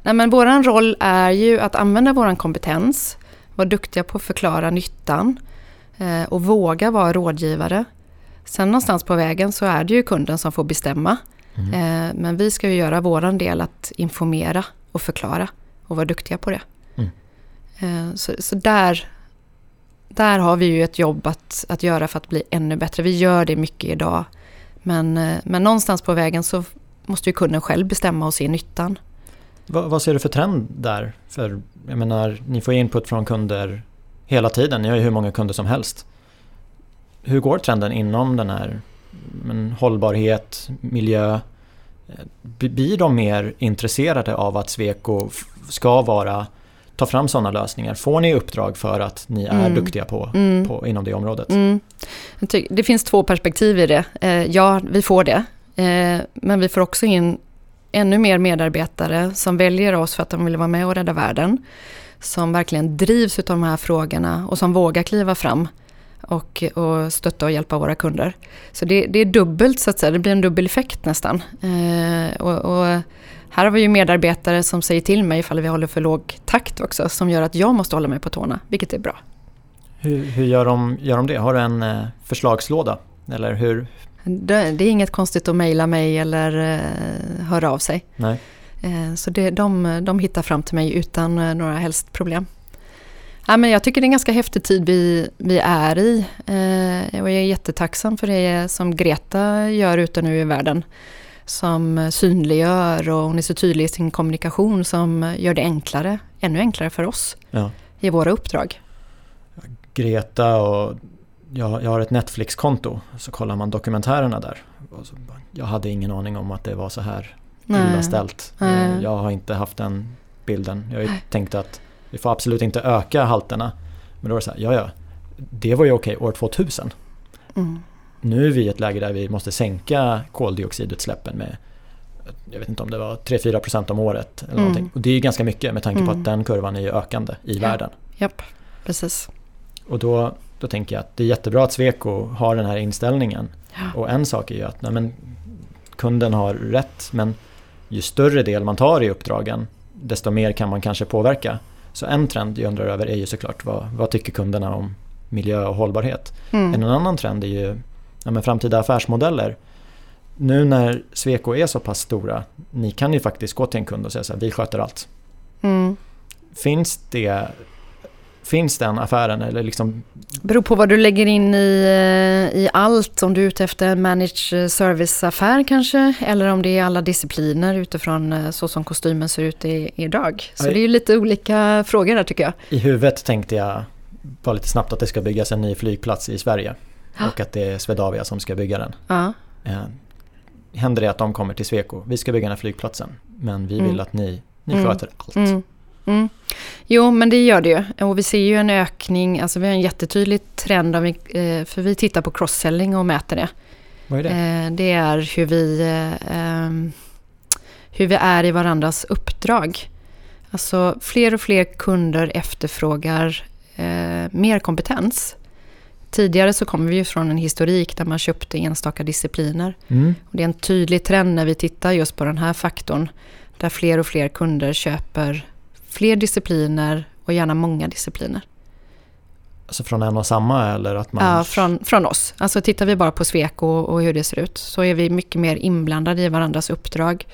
nej men vår roll är ju att använda vår kompetens, vara duktiga på att förklara nyttan eh, och våga vara rådgivare. Sen någonstans på vägen så är det ju kunden som får bestämma. Mm. Eh, men vi ska ju göra våran del att informera och förklara och vara duktiga på det. Mm. Eh, så, så där, där har vi ju ett jobb att, att göra för att bli ännu bättre. Vi gör det mycket idag. Men, eh, men någonstans på vägen så måste ju kunden själv bestämma och se nyttan. Vad, vad ser du för trend där? För jag menar, ni får input från kunder hela tiden. Ni har ju hur många kunder som helst. Hur går trenden inom den här men, hållbarhet, miljö? Eh, blir de mer intresserade av att Sweco ska vara ta fram sådana lösningar? Får ni uppdrag för att ni är mm. duktiga på, mm. på, inom det området? Mm. Det finns två perspektiv i det. Eh, ja, vi får det. Eh, men vi får också in ännu mer medarbetare som väljer oss för att de vill vara med och rädda världen. Som verkligen drivs av de här frågorna och som vågar kliva fram och, och stötta och hjälpa våra kunder. Så det, det, är dubbelt så att säga, det blir en dubbel effekt nästan. Eh, och, och, här har vi ju medarbetare som säger till mig ifall vi håller för låg takt också, som gör att jag måste hålla mig på tårna, vilket är bra. Hur, hur gör, de, gör de det? Har du en eh, förslagslåda? Eller hur, det, det är inget konstigt att mejla mig eller eh, höra av sig. Nej. Eh, så det, de, de hittar fram till mig utan eh, några helst problem. Ja, men jag tycker det är en ganska häftig tid vi, vi är i. Eh, och jag är jättetacksam för det som Greta gör ute nu i världen. Som synliggör och hon är så tydlig i sin kommunikation som gör det enklare, ännu enklare för oss ja. i våra uppdrag. Greta och jag, jag har ett Netflix-konto, så kollar man dokumentärerna där. Jag hade ingen aning om att det var så här illa ställt. Nej. Jag har inte haft den bilden. Jag tänkte att vi får absolut inte öka halterna. Men då var det så här, ja ja, det var ju okej år 2000. Mm. Nu är vi i ett läge där vi måste sänka koldioxidutsläppen med jag vet inte om det var 3-4% om året. Eller mm. Och det är ganska mycket med tanke på mm. att den kurvan är ju ökande i ja. världen. Japp, precis. Och då då tänker jag att det är jättebra att Sweco har den här inställningen. Ja. Och en sak är ju att nej men, kunden har rätt men ju större del man tar i uppdragen desto mer kan man kanske påverka. Så en trend jag undrar över är ju såklart vad, vad tycker kunderna om miljö och hållbarhet. Mm. En annan trend är ju ja, men framtida affärsmodeller. Nu när Sweco är så pass stora, ni kan ju faktiskt gå till en kund och säga så här, vi sköter allt. Mm. Finns det Finns den affären eller liksom? Beror på vad du lägger in i, eh, i allt. Om du är ute efter en managed service-affär kanske. Eller om det är alla discipliner utifrån eh, så som kostymen ser ut i, idag. Så Aj. det är lite olika frågor där tycker jag. I huvudet tänkte jag bara lite snabbt att det ska byggas en ny flygplats i Sverige. Ja. Och att det är Swedavia som ska bygga den. Ja. Eh, händer det att de kommer till Sweco, vi ska bygga den här flygplatsen. Men vi vill mm. att ni, ni mm. sköter allt. Mm. Mm. Jo, men det gör det ju. Och vi ser ju en ökning, alltså vi har en jättetydlig trend, vi, eh, för vi tittar på cross-selling och mäter det. Vad är det? Eh, det är hur vi, eh, ehm, hur vi är i varandras uppdrag. Alltså fler och fler kunder efterfrågar mer kompetens. Tidigare så kommer vi ju från en historik där man köpte enstaka discipliner. Mm. Och det är en tydlig trend när vi tittar just på den här faktorn. Där fler och fler kunder köper fler discipliner och gärna många discipliner. Alltså från en och samma eller att man... Ja, från, från oss. Alltså tittar vi bara på Sweco och hur det ser ut så är vi mycket mer inblandade i varandras uppdrag.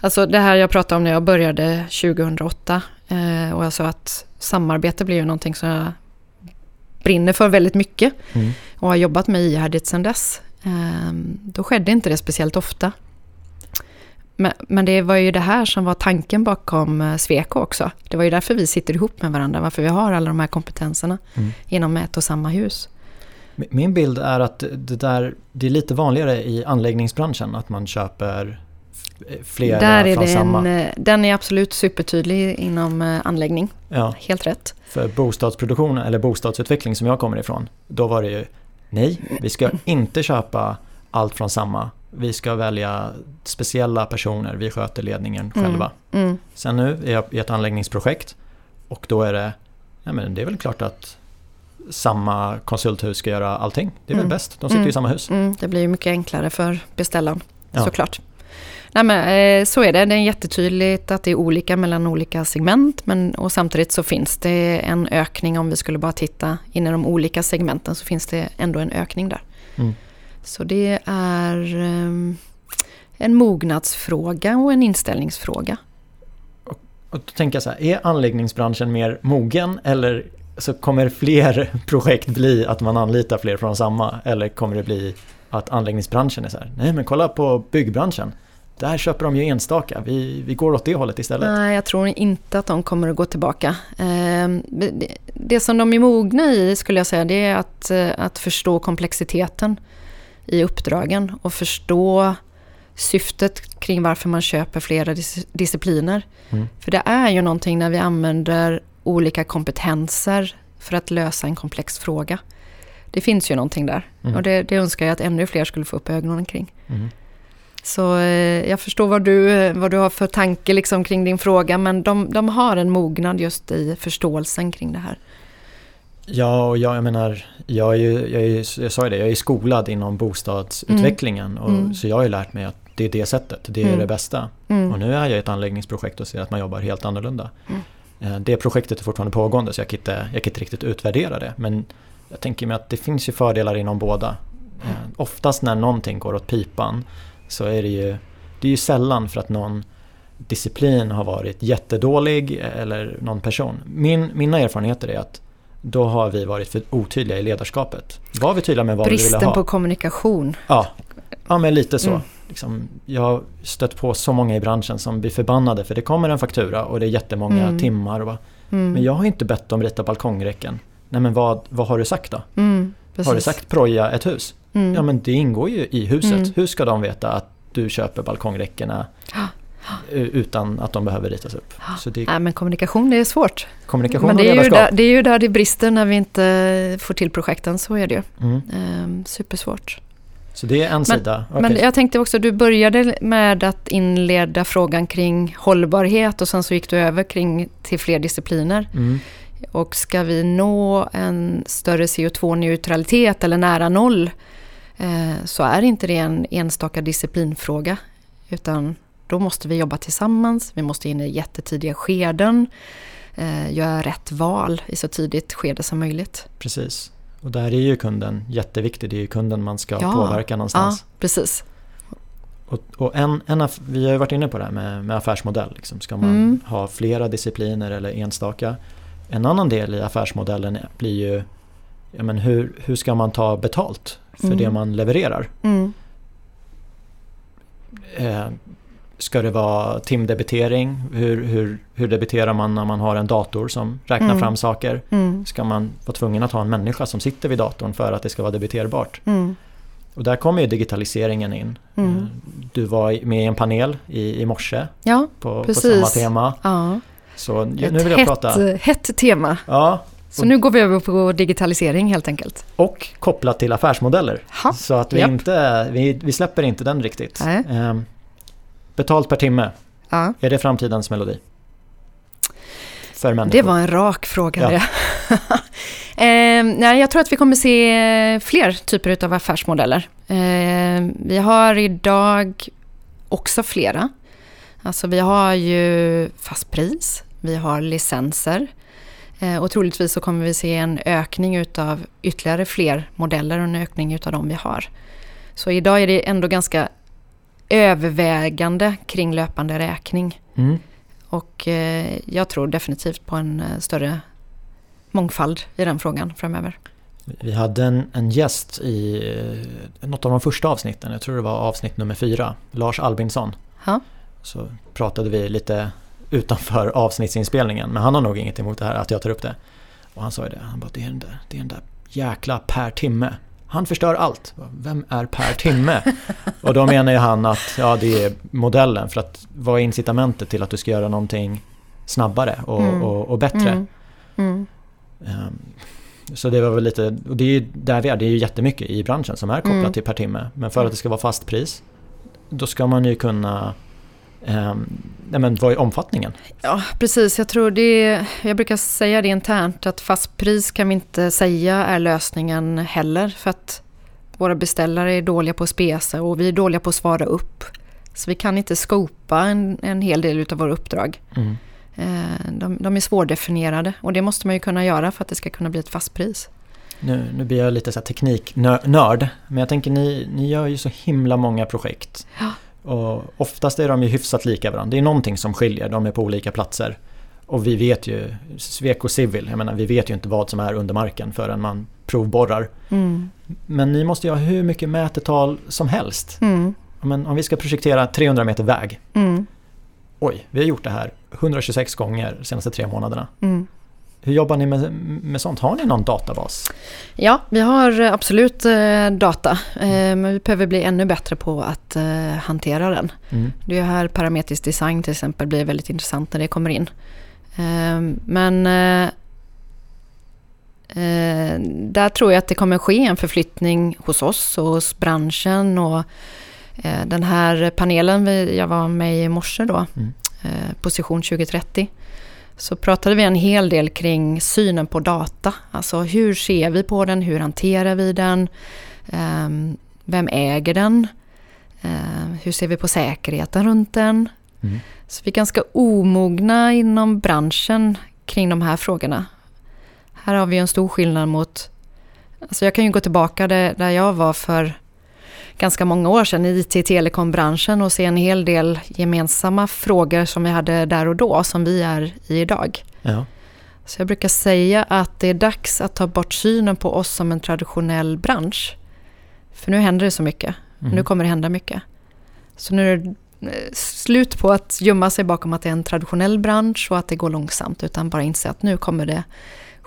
Alltså det här jag pratade om när jag började 2008 eh, och jag sa att samarbete blir ju någonting som jag brinner för väldigt mycket mm. och har jobbat med ihärdigt sedan dess. Eh, då skedde inte det speciellt ofta. Men, men, det var ju det här som var tanken bakom eh, Sweco också. Det var ju därför vi sitter ihop med varandra, varför vi har alla de här kompetenserna mm. inom ett och samma hus. Min bild är att det, där, det är lite vanligare i anläggningsbranschen att man köper flera där är från den, samma. Eh, den är absolut supertydlig inom eh, anläggning. Ja. Helt rätt. För bostadsproduktion eller bostadsutveckling som jag kommer ifrån, då var det ju nej, vi ska inte köpa allt från samma vi ska välja speciella personer, vi sköter ledningen Mm. själva. Mm. Sen nu är jag i ett anläggningsprojekt och då är det, ja men det är väl klart att samma konsulthus ska göra allting. Det är väl Mm. bäst, de sitter ju Mm. i samma hus. Mm, det blir ju mycket enklare för beställaren, Ja. såklart. Nej, men, eh, så är det, det är jättetydligt att det är olika mellan olika segment men, och samtidigt så finns det en ökning om vi skulle bara titta in i de olika segmenten så finns det ändå en ökning där. Mm. Så det är ehm, en mognadsfråga och en inställningsfråga. Och tänker jag så här, är anläggningsbranschen mer mogen eller så kommer fler projekt bli att man anlitar fler från samma? Eller kommer det bli att anläggningsbranschen är så här, nej men kolla på byggbranschen. Där köper de ju enstaka, vi, vi går åt det hållet istället. Nej, jag tror inte att de kommer att gå tillbaka. Ehm, det- Det som de är mogna i skulle jag säga det är att, eh, att förstå komplexiteten i uppdragen och förstå syftet kring varför man köper flera dis- discipliner. Mm. För det är ju någonting när vi använder olika kompetenser för att lösa en komplex fråga. Det finns ju någonting där Mm. och det, det önskar jag att ännu fler skulle få upp ögonen kring. Mm. Så eh, jag förstår vad du, eh, vad du har för tanke liksom kring din fråga men de, de har en mognad just i förståelsen kring det här. Ja, och jag, jag menar, jag, är ju, jag, är, jag sa ju det, jag är skolad inom bostadsutvecklingen. Och, Mm. Så jag har ju lärt mig att det är det sättet, det är Mm. det bästa. Mm. Och nu är jag i ett anläggningsprojekt och ser att man jobbar helt annorlunda. Mm. Eh, Det projektet är fortfarande pågående så jag kan, inte, jag kan inte riktigt utvärdera det. Men jag tänker mig att det finns ju fördelar inom båda. Eh, Oftast när någonting går åt pipan så är det ju, det är ju sällan för att någon disciplin har varit jättedålig eller någon person. Min, mina erfarenheter är att då har vi varit för otydliga i ledarskapet. Var vi tydliga med vad vi ville Bristen ha? på kommunikation. Ja, ja men lite så. Mm. Liksom, jag har stött på så många i branschen som blir förbannade för det kommer en faktura och det är jättemånga Mm. timmar. Och bara, Mm. Men jag har inte bett dem rita balkongräcken. Nej men vad, vad har du sagt då? Mm. Har du sagt proja ett hus? Mm. Ja men det ingår ju i huset. Mm. Hur ska de veta att du köper balkongräckena u- utan att de behöver ritas upp? Så det Nej, men kommunikation det är svårt. kommunikation men och det är, ju ledarskap. där, det är ju där det brister när vi inte får till projekten, så är det ju. Mm. Ehm, supersvårt. Så det är en sida. Okej. Men jag tänkte också, du började med att inleda frågan kring hållbarhet och sen så gick du över kring till fler discipliner. mm. Och ska vi nå en större CO2-neutralitet eller nära noll eh, så är inte det en enstaka disciplinfråga. Utan då måste vi jobba tillsammans, vi måste in i jättetidiga skeden, eh, göra rätt val i så tidigt skede som möjligt. Precis. Och där är ju kunden jätteviktig. Det är ju kunden man ska Ja. påverka Ja, någonstans. precis. Och, och en, en vi har ju varit inne på det här med, med affärsmodell. Liksom. Ska man Mm. ha flera discipliner eller enstaka? En annan del i affärsmodellen blir ju ja, men hur, hur ska man ta betalt för Mm. det man levererar? Mm. Eh, ska det vara timdebitering? Hur, hur, hur debiterar man när man har en dator som räknar Mm. fram saker? Mm. Ska man vara tvungen att ha en människa som sitter vid datorn för att det ska vara debiterbart? Mm. Och där kommer ju digitaliseringen in. Mm. Eh, Du var med i en panel i, i morse Ja, på, på samma tema. ja. Så nu ett vill jag hett, prata... hett tema. Ja, Så nu går vi över på digitalisering helt enkelt. och kopplat till affärsmodeller. Ha. Så att vi Japp. inte, vi, vi släpper inte den riktigt. Nej. Ehm, betalt per timme, Ja. är det framtidens melodi? För människor? Det var en rak fråga Ja. det. eh, nej, jag tror att vi kommer se fler typer av affärsmodeller. Eh, vi har idag också flera. Alltså vi har ju fast pris, vi har licenser eh, och troligtvis så kommer vi se en ökning utav ytterligare fler modeller och en ökning utav de vi har. Så idag är det ändå ganska övervägande kring löpande räkning. Mm. Och eh, jag tror definitivt på en eh, större mångfald i den frågan framöver. Vi hade en, en gäst i eh, något av de första avsnitten, jag tror det var avsnitt nummer fyra, Lars Albinsson. Ja. Så pratade vi lite utanför avsnittsinspelningen, men han har nog inget emot det här att jag tar upp det. Och han sa ju det, han bara det är den där, det är den där jäkla per timme. Han förstör allt. Vem är per timme? Och då menar ju han att ja, det är modellen för att vad är incitamentet till att du ska göra någonting snabbare och, Mm. och, och bättre? Mm. Mm. Ehm, Så det var väl lite, och det är ju där vi är, det är ju jättemycket i branschen som är kopplat Mm. till per timme. Men för att det ska vara fast pris då ska man ju kunna eh, nej men vad är omfattningen? Ja, precis. Jag tror det, jag brukar säga det internt att fast pris kan vi inte säga är lösningen heller för att våra beställare är dåliga på att spesa och vi är dåliga på att svara upp. Så vi kan inte skopa en, en hel del av våra uppdrag. Mm. Eh, de, de, är svårdefinierade och det måste man ju kunna göra för att det ska kunna bli ett fast pris. Nu, nu blir jag lite så tekniknörd, men jag tänker ni, ni gör ju så himla många projekt. Ja. Och oftast är de ju hyfsat lika varandra. Det är någonting som skiljer, de är på olika platser. Och vi vet ju, Sweco Civil, jag menar vi vet ju inte vad som är under marken förrän man provborrar. Mm. Men ni måste ju ha hur mycket mätetal som helst. Mm. Men om vi ska projektera 300 meter väg. Mm. Oj, vi har gjort det här 126 gånger de senaste tre månaderna. Mm. Hur jobbar ni med, med sånt? Har ni någon databas? Ja, vi har absolut eh, data. Eh, men vi behöver bli ännu bättre på att eh, hantera den. Mm. Det är här parametrisk design till exempel blir väldigt intressant när det kommer in. Eh, men eh, eh, där tror jag att det kommer ske en förflyttning hos oss och hos branschen. Och den här panelen jag var med i i morse då, mm. Position 2030 så pratade vi en hel del kring synen på data. Alltså hur ser vi på den, hur hanterar vi den, um, vem äger den, uh, hur ser vi på säkerheten runt den. Mm. Så vi är ganska omogna inom branschen kring de här frågorna. Här har vi en stor skillnad mot, alltså jag kan ju gå tillbaka där jag var för ganska många år sedan i IT-telekombranschen och se en hel del gemensamma frågor som vi hade där och då som vi är i idag. Ja. Så jag brukar säga att det är dags att ta bort synen på oss som en traditionell bransch. För nu händer det så mycket. Mm. Nu kommer det hända mycket. Så nu är det eh, slut på att gömma sig bakom att det är en traditionell bransch och att det går långsamt. Utan bara inse att nu kommer det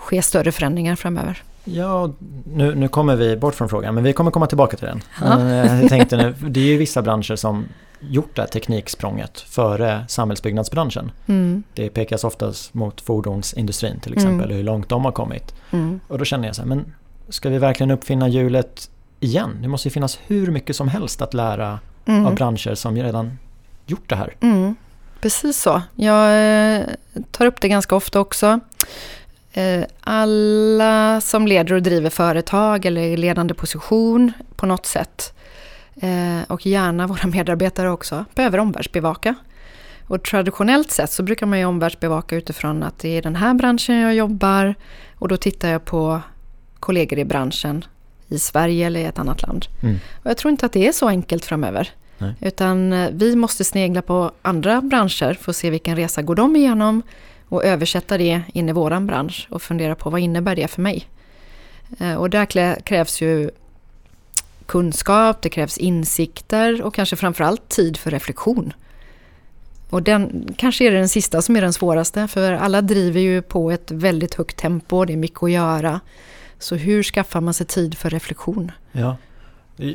ske större förändringar framöver. Ja, nu, nu kommer vi bort från frågan, men vi kommer komma tillbaka till den. Ja. Jag tänkte nu, det är ju vissa branscher som gjort det här tekniksprånget före samhällsbyggnadsbranschen. Mm. Det pekas oftast mot fordonsindustrin till exempel, mm. hur långt de har kommit. Mm. Och då känner jag så här, men ska vi verkligen uppfinna hjulet igen? Det måste ju finnas hur mycket som helst att lära mm. av branscher som redan gjort det här. Mm. Precis så. Jag eh, tar upp det ganska ofta också. Eh, alla som leder och driver företag eller i ledande position på något sätt eh, och gärna våra medarbetare också behöver omvärldsbevaka. Och traditionellt sett så brukar man ju omvärldsbevaka utifrån att det är den här branschen jag jobbar och då tittar jag på kollegor i branschen i Sverige eller i ett annat land. Mm. Och jag tror inte att det är så enkelt framöver. Nej. Utan eh, vi måste snegla på andra branscher för att se vilken resa går de igenom och översätta det in i våran bransch och fundera på vad innebär det för mig? Eh, och där krävs ju kunskap, det krävs insikter och kanske framförallt tid för reflektion. Och den kanske är den sista som är den svåraste, för alla driver ju på ett väldigt högt tempo, det är mycket att göra. Så hur skaffar man sig tid för reflektion? Ja,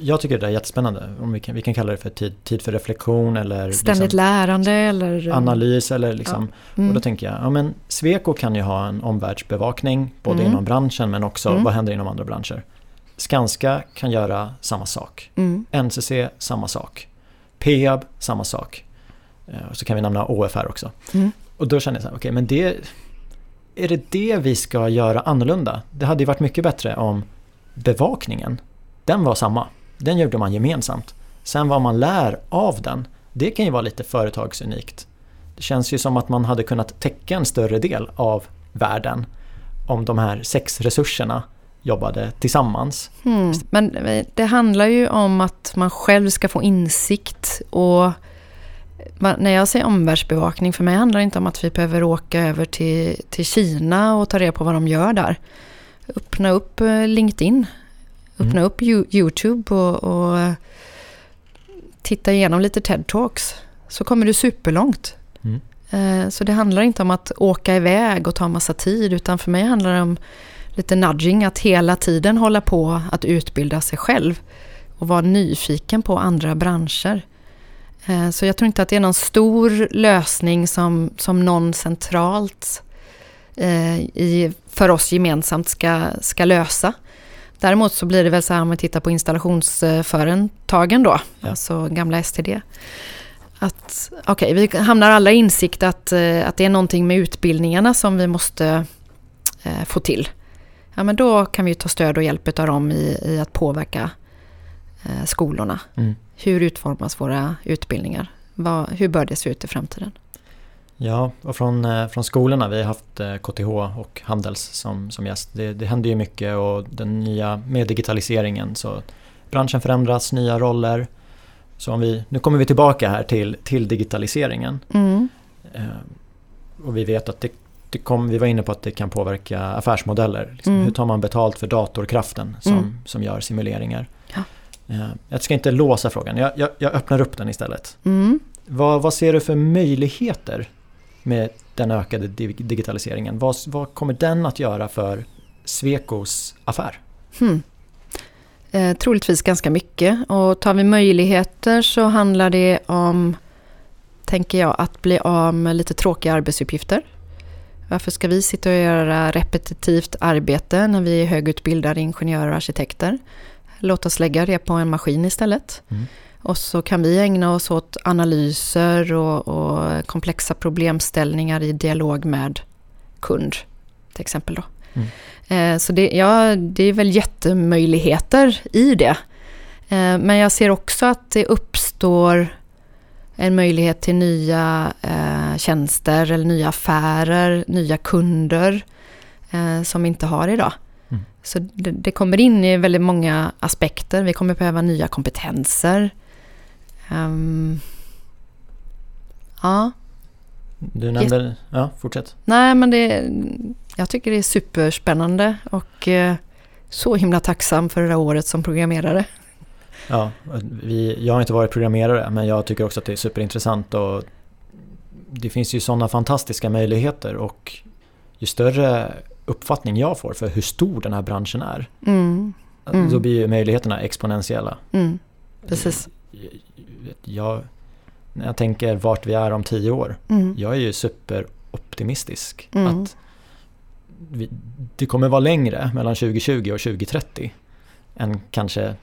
jag tycker det är jättespännande. Om vi, kan, vi kan kalla det för tid, tid för reflektion eller Ständigt liksom lärande eller analys eller liksom. Ja. Mm. Och då tänker jag, ja men Sweco kan ju ha en omvärldsbevakning både Mm. inom branschen men också Mm. vad händer inom andra branscher. Skanska kan göra samma sak. Mm. NCC samma sak. Peab samma sak. Eh, Och så kan vi nämna OFR också. Mm. Och då känner jag så här, okej men det är det det vi ska göra annorlunda? Det hade ju varit mycket bättre om bevakningen, den var samma. Den gjorde man gemensamt. Sen vad man lär av den, det kan ju vara lite företagsunikt. Det känns ju som att man hade kunnat täcka en större del av världen om de här sex resurserna jobbade tillsammans. Mm. Men eh, det handlar ju om att man själv ska få insikt och när jag säger omvärldsbevakning, för mig handlar det inte om att vi behöver åka över till, till Kina och ta reda på vad de gör där. Öppna upp eh, LinkedIn, öppna Mm. upp Yo- YouTube och, och titta igenom lite TED-talks. Så kommer du superlångt. Mm. Eh, Så det handlar inte om att åka iväg och ta massa tid, utan för mig handlar det om lite nudging, att hela tiden hålla på att utbilda sig själv och vara nyfiken på andra branscher. Eh, Så jag tror inte att det är någon stor lösning som, som någon centralt eh, i, för oss gemensamt ska, ska lösa. Däremot så blir det väl så här om vi tittar på installationsföretagen då, Ja. alltså gamla STD. Att okej, vi hamnar alla i insikt att, eh, att det är någonting med utbildningarna som vi måste eh, få till. Ja, men då kan vi ta stöd och hjälp av dem i, i att påverka eh, skolorna. Mm. Hur utformas våra utbildningar? Vad, hur bör det se ut i framtiden? Ja, och från, eh, från skolorna, vi har haft eh, KTH och Handels som, som gäst. Det, det händer ju mycket och den nya, med digitaliseringen så branschen förändras, nya roller. Så om vi, nu kommer vi tillbaka här till, till digitaliseringen. Mm. Eh, och vi vet att det, det kom, vi var inne på att det kan påverka affärsmodeller. Liksom, Mm. Hur tar man betalt för datorkraften som, Mm. som gör simuleringar? Ja. Eh, jag ska inte låsa frågan, jag, jag, jag öppnar upp den istället. Mm. Vad, vad ser du för möjligheter med den ökade dig- digitaliseringen? Vad, vad kommer den att göra för Svekos affär? Hmm. Eh, troligtvis ganska mycket. Och tar vi möjligheter så handlar det om, tänker jag, att bli av med lite tråkiga arbetsuppgifter. Varför ska vi sitta och göra repetitivt arbete när vi är högutbildade ingenjörer och arkitekter? Låt oss lägga det på en maskin istället. Mm. Och så kan vi ägna oss åt analyser och, och komplexa problemställningar i dialog med kund, till exempel. Då. Mm. Eh, Så det, ja, det är väl jättemöjligheter i det. Eh, Men jag ser också att det uppstår en möjlighet till nya eh, tjänster eller nya affärer, nya kunder eh, som vi inte har idag. Mm. Så det, det kommer in i väldigt många aspekter. Vi kommer behöva nya kompetenser. Ehm, ja, Du nämnde, ja fortsätt. nej men det, jag tycker det är superspännande och eh, så himla tacksam för det där året som programmerare. Ja, vi, jag har inte varit programmerare men jag tycker också att det är superintressant och det finns ju sådana fantastiska möjligheter och ju större uppfattning jag får för hur stor den här branschen är Mm, Mm. då blir ju möjligheterna exponentiella. mm, precis. Jag, när jag tänker vart vi är om tio år, Mm, jag är ju superoptimistisk Mm. att vi, det kommer vara längre mellan 2020 och 2030 än kanske år.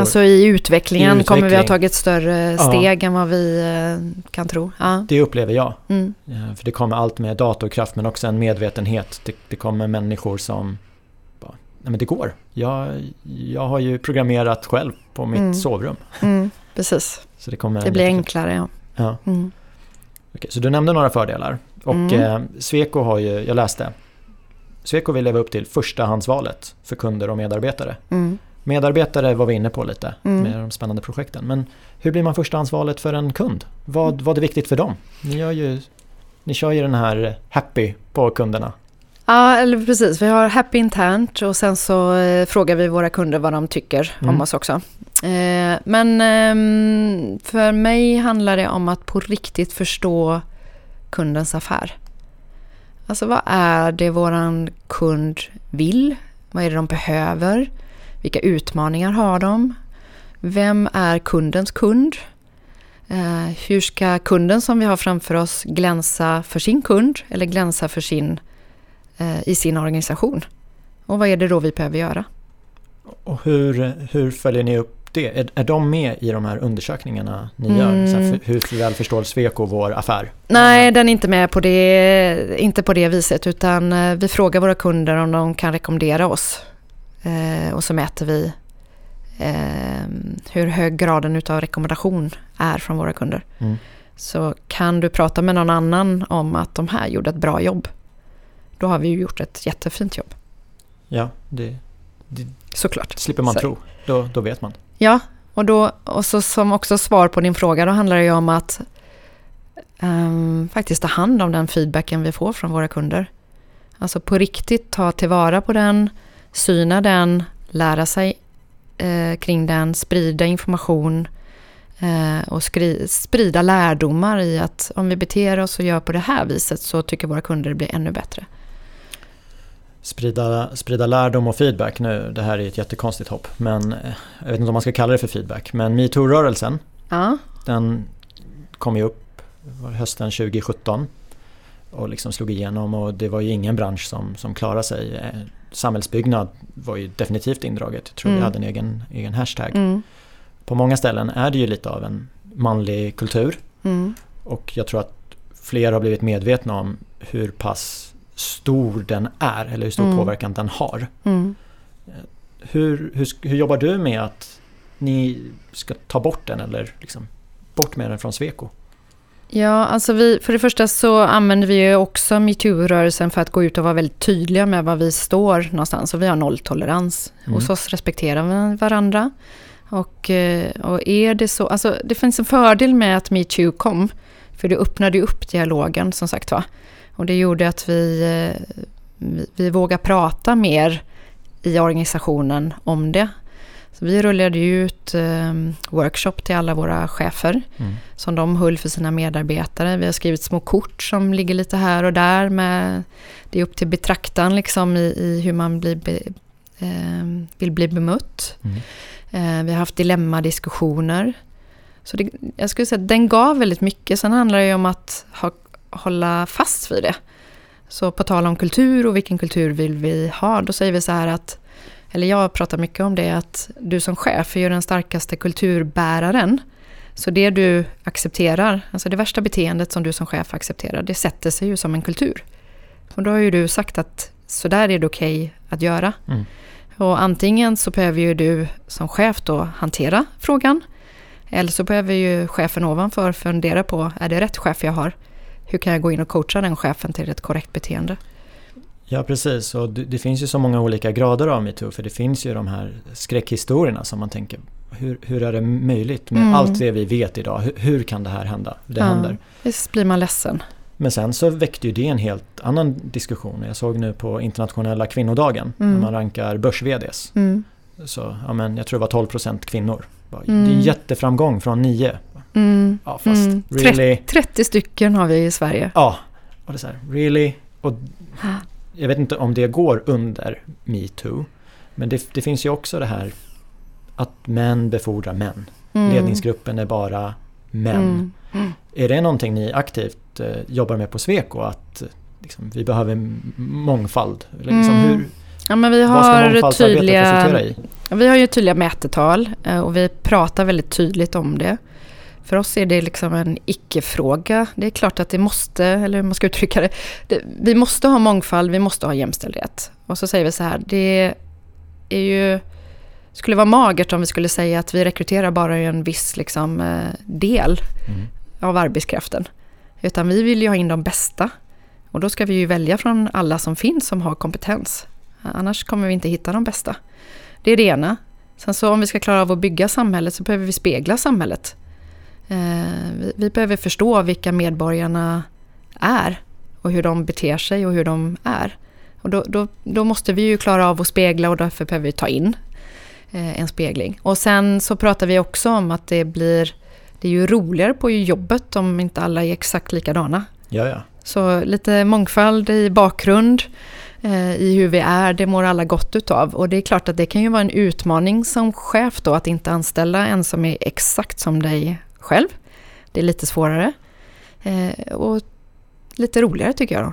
Alltså i utvecklingen I kommer vi ha utveckling. tagit större Ja. steg än vad vi eh, kan tro. Ja. Det upplever jag. Mm, Eh, För det kommer allt med datorkraft men också en medvetenhet. Det, det kommer människor som bara, nej men det går. Jag, jag har ju programmerat själv på mitt Mm. sovrum. mm, precis, Så det kommer det blir enklare. Ja. Ja. Mm, Okej, så du nämnde några fördelar. Och Mm. eh, Sweco har ju, jag läste, Sweco vill leva upp till förstahandsvalet för kunder och medarbetare. mm, Medarbetare var vi inne på lite Mm. med de spännande projekten. Men hur blir man förstahandsvalet för en kund? Vad, vad är viktigt för dem? Ni, gör ju, ni kör ju den här happy på kunderna. Ja, eller precis. Vi har Happy internt och sen så eh, frågar vi våra kunder vad de tycker Mm. om oss också. Eh, men ehm, för mig handlar det om att på riktigt förstå kundens affär. Alltså vad är det våran kund vill? Vad är det de behöver? Vilka utmaningar har de? Vem är kundens kund? Eh, hur ska kunden som vi har framför oss glänsa för sin kund eller glänsa för sin eh, i sin organisation. Och vad är det då vi behöver göra? Och hur, hur följer ni upp det? Är, är de med i de här undersökningarna ni gör? Mm. Så här, för, hur väl förstår Sweco vår affär? Nej, den är inte med på det, inte på det viset utan eh, vi frågar våra kunder om de kan rekommendera oss. Eh, och så mäter vi eh, hur hög graden utav rekommendation är från våra kunder. Mm. Så kan du prata med någon annan om att de här gjorde ett bra jobb. Då har vi ju gjort ett jättefint jobb. Ja, det, det Såklart. slipper man Så- tro. Då, då vet man. Ja, och, då, och så som också svar på din fråga, då handlar det ju om att um, faktiskt ta hand om den feedbacken vi får från våra kunder. Alltså på riktigt ta tillvara på den, syna den, lära sig eh, kring den, sprida information eh, och skri- sprida lärdomar i att om vi beter oss och gör på det här viset så tycker våra kunder det blir ännu bättre. Sprida, sprida lärdom och feedback nu. Det här är ett jättekonstigt hopp. Men eh, jag vet inte om man ska kalla det för feedback. Men metoo-rörelsen, Ja, den kom ju upp hösten 2017. Och liksom slog igenom och det var ju ingen bransch som, som klarade sig. Eh, samhällsbyggnad var ju definitivt indraget. Jag tror Mm. vi hade en egen, egen hashtag. Mm. På många ställen är det ju lite av en manlig kultur. Mm. Och jag tror att fler har blivit medvetna om hur pass stor den är eller hur stor Mm. påverkan den har. Mm. Hur, hur, hur jobbar du med att ni ska ta bort den eller liksom bort med den från Sweco? Ja, alltså vi, för det första så använder vi ju också metoo-rörelsen för att gå ut och vara väldigt tydliga med var vi står någonstans. Och vi har nolltolerans. Mm. Hos oss respekterar vi varandra. Och, eh, och är det så, alltså det finns en fördel med att metoo kom. För det öppnade ju upp dialogen som sagt var. Och det gjorde att vi, eh, vi, vi vågar prata mer i organisationen om det. Så vi rullade ut eh, workshop till alla våra chefer Mm. som de höll för sina medarbetare. Vi har skrivit små kort som ligger lite här och där. Med, det är upp till betraktaren liksom i, i hur man blir be, eh, vill bli bemött. Mm. Eh, vi har haft dilemmadiskussioner. Så det, jag skulle säga att den gav väldigt mycket. Sen handlar det ju om att ha, hålla fast vid det. Så på tal om kultur och vilken kultur vill vi ha, då säger vi så här att, eller jag pratar mycket om det, att du som chef är ju den starkaste kulturbäraren. Så det du accepterar, alltså det värsta beteendet som du som chef accepterar, det sätter sig ju som en kultur. Och då har ju du sagt att så där är det okej att göra. Mm. Och antingen så behöver ju du som chef då hantera frågan. Eller så behöver ju chefen ovanför fundera på, är det rätt chef jag har? Hur kan jag gå in och coacha den chefen till ett korrekt beteende? Ja precis och det, finns ju så många olika grader av metoo för det finns ju de här skräckhistorierna som man tänker hur, hur är det möjligt med Mm. allt det vi vet idag? Hur, hur kan det här hända? Det Ja. händer. Visst blir man ledsen. Men sen så väckte ju det en helt annan diskussion. Jag såg nu på internationella kvinnodagen Mm. när man rankar börs-VDs. Mm. Så ja, men jag tror det var 12% kvinnor. Mm. Det är en jätteframgång från 9. Mm. Ja fast Mm. really? 30 stycken har vi i Sverige. Ja. Och det är så här, really? Och jag vet inte om det går under metoo. Men det, det finns ju också det här att män befordrar män. Mm. Ledningsgruppen är bara män. Mm. Är det någonting ni aktivt eh, jobbar med på Sweco? Att eh, liksom, vi behöver mångfald? Eller liksom, Mm. hur, Ja, men vi vad ska har tydliga, i? vi har ju tydliga mätetal eh, och vi pratar väldigt tydligt om det. För oss är det liksom en icke-fråga. Det är klart att det måste, eller hur man ska uttrycka det, det, vi måste ha mångfald, vi måste ha jämställdhet. Och så säger vi så här, det är ju, skulle vara magert om vi skulle säga att vi rekryterar bara en viss liksom, eh, del Mm. av arbetskraften. Utan vi vill ju ha in de bästa. Och då ska vi ju välja från alla som finns som har kompetens. Annars kommer vi inte hitta de bästa. Det är det ena. Sen så om vi ska klara av att bygga samhället så behöver vi spegla samhället. Eh, vi, behöver förstå vilka medborgarna är och hur de beter sig och hur de är. Och då, då, då måste vi ju klara av att spegla och därför behöver vi ta in eh, en spegling. Och sen så pratar vi också om att det blir det är ju roligare på jobbet om inte alla är exakt likadana. Ja, ja. Så lite mångfald i bakgrund, eh, i hur vi är, det mår alla gott utav. Och det är klart att det kan ju vara en utmaning som chef då att inte anställa en som är exakt som dig själv. Det är lite svårare. Eh, och lite roligare tycker jag då.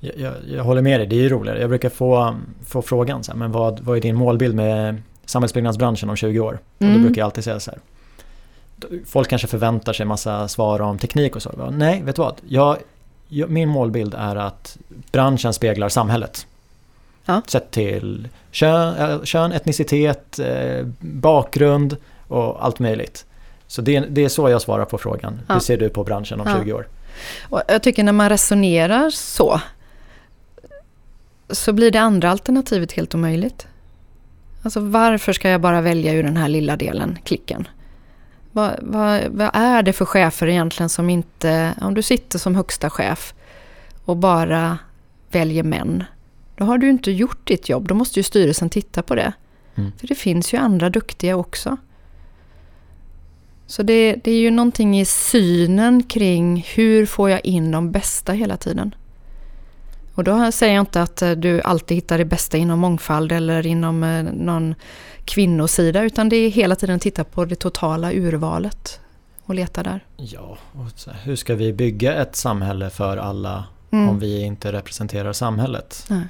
Jag, jag, jag håller med dig, det är ju roligare. Jag brukar få, få frågan så här, men vad, vad är din målbild med samhällsbyggnadsbranschen om 20 år? Och då Mm. brukar jag alltid säga så här. Folk kanske förväntar sig massa svar om teknik och så. Nej, vet du vad? Jag, jag, min målbild är att branschen speglar samhället. Ja. Sett till kön, eh, kön etnicitet, eh, bakgrund och allt möjligt. Så det, det är så jag svarar på frågan. Ja. Hur ser du på branschen om Ja. 20 år? Och jag tycker när man resonerar så, så blir det andra alternativet helt omöjligt. Alltså varför ska jag bara välja ur den här lilla delen, klicken? Vad, vad, vad är det för chefer egentligen som inte, om du sitter som högsta chef och bara väljer män, då har du inte gjort ditt jobb. Då måste ju styrelsen titta på det. Mm. För det finns ju andra duktiga också. Så det, det är ju någonting i synen kring hur får jag in de bästa hela tiden. Och då säger jag inte att eh, du alltid hittar det bästa inom mångfald eller inom eh, någon kvinnosida utan det är hela tiden att titta på det totala urvalet och leta där. Ja, hur ska vi bygga ett samhälle för alla Mm. om vi inte representerar samhället? Nej.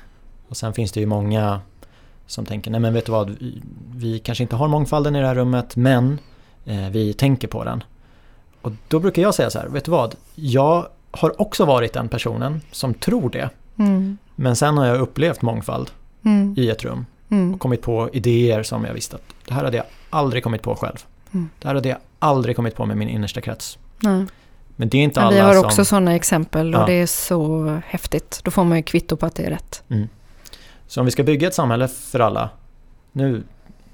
Och sen finns det ju många som tänker, nej men vet du vad, vi, kanske inte har mångfalden i det här rummet men vi tänker på den. Och då brukar jag säga så här, vet du vad, jag har också varit den personen som tror det. Mm. Men sen har jag upplevt mångfald Mm. i ett rum Mm. och kommit på idéer som jag visste att det här hade jag aldrig kommit på själv. Mm. Det här hade jag aldrig kommit på med min innersta krets. Nej. Men det är inte alla vi har som... också sådana exempel och Ja. det är så häftigt. Då får man ju kvitto på att det är rätt. Så om vi ska bygga ett samhälle för alla, nu,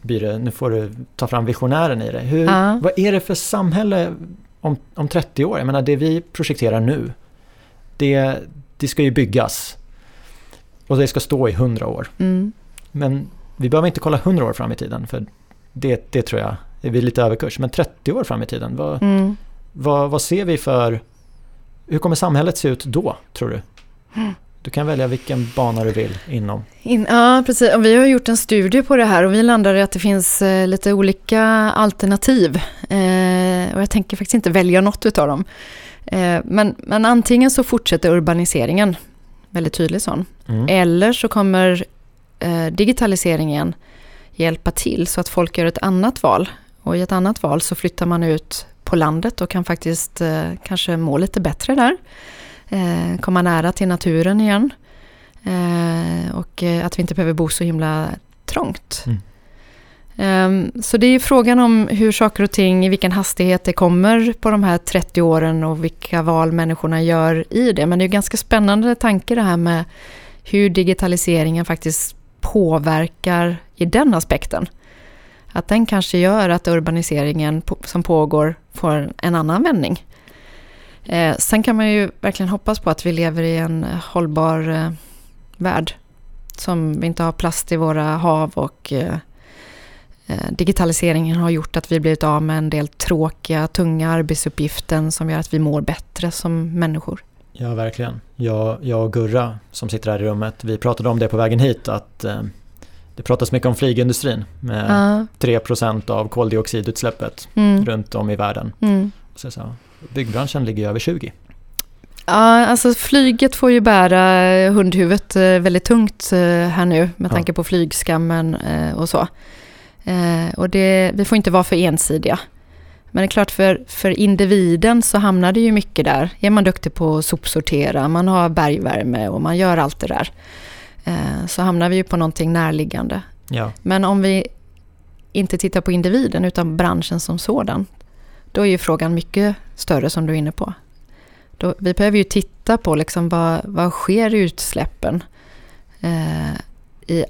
blir det, nu får du ta fram visionären i det. Hur, Ja. Vad är det för samhälle om, om 30 år? Jag menar det vi projekterar nu, det, det ska ju byggas. Och det ska stå i 100 år. Mm. Men vi behöver inte kolla 100 år fram i tiden för det, det tror jag är vi lite överkurs. Men 30 år fram i tiden, vad, Mm. vad, vad ser vi för... Hur kommer samhället se ut då, tror du? Du kan välja vilken bana du vill inom. In, ja, precis. Och vi har gjort en studie på det här och vi landade i att det finns eh, lite olika alternativ. Eh, och jag tänker faktiskt inte välja något utav dem. Eh, men, men antingen så fortsätter urbaniseringen, väldigt tydlig sån. Mm. Eller så kommer eh, digitaliseringen hjälpa till så att folk gör ett annat val. Och i ett annat val så flyttar man ut på landet och kan faktiskt eh, kanske må lite bättre där. Eh, komma nära till naturen igen. Eh, och eh, att vi inte behöver bo så himla trångt. Mm. Ehm, så det är frågan om hur saker och ting, i vilken hastighet det kommer på de här 30 åren och vilka val människorna gör i det. Men det är ganska spännande tanke det här med hur digitaliseringen faktiskt påverkar i den aspekten. Att den kanske gör att urbaniseringen som pågår får en annan vändning. Eh, sen kan man ju verkligen hoppas på att vi lever i en hållbar eh, värld. Som vi inte har plast i våra hav och eh, eh, digitaliseringen har gjort att vi blivit av med en del tråkiga, tunga arbetsuppgiften som gör att vi mår bättre som människor. Ja, verkligen. Jag, jag och Gurra som sitter här i rummet, vi pratade om det på vägen hit att eh, det pratas mycket om flygindustrin med Ja. 3% av koldioxidutsläppet Mm. runt om i världen. Mm. Så sa, byggbranschen ligger över 20. Ja, alltså flyget får ju bära hundhuvudet eh, väldigt tungt eh, här nu med tanke på flygskammen eh, och så. Eh, Och det, vi får inte vara för ensidiga. Men det är klart för, för individen så hamnar det ju mycket där. Är man duktig på att sopsortera, man har bergvärme och man gör allt det där. eh, Så hamnar vi ju på någonting närliggande. Ja, Men om vi inte tittar på individen utan branschen som sådan, då är ju frågan mycket större som du är inne på. Då, vi behöver ju titta på liksom vad, vad sker i utsläppen eh, i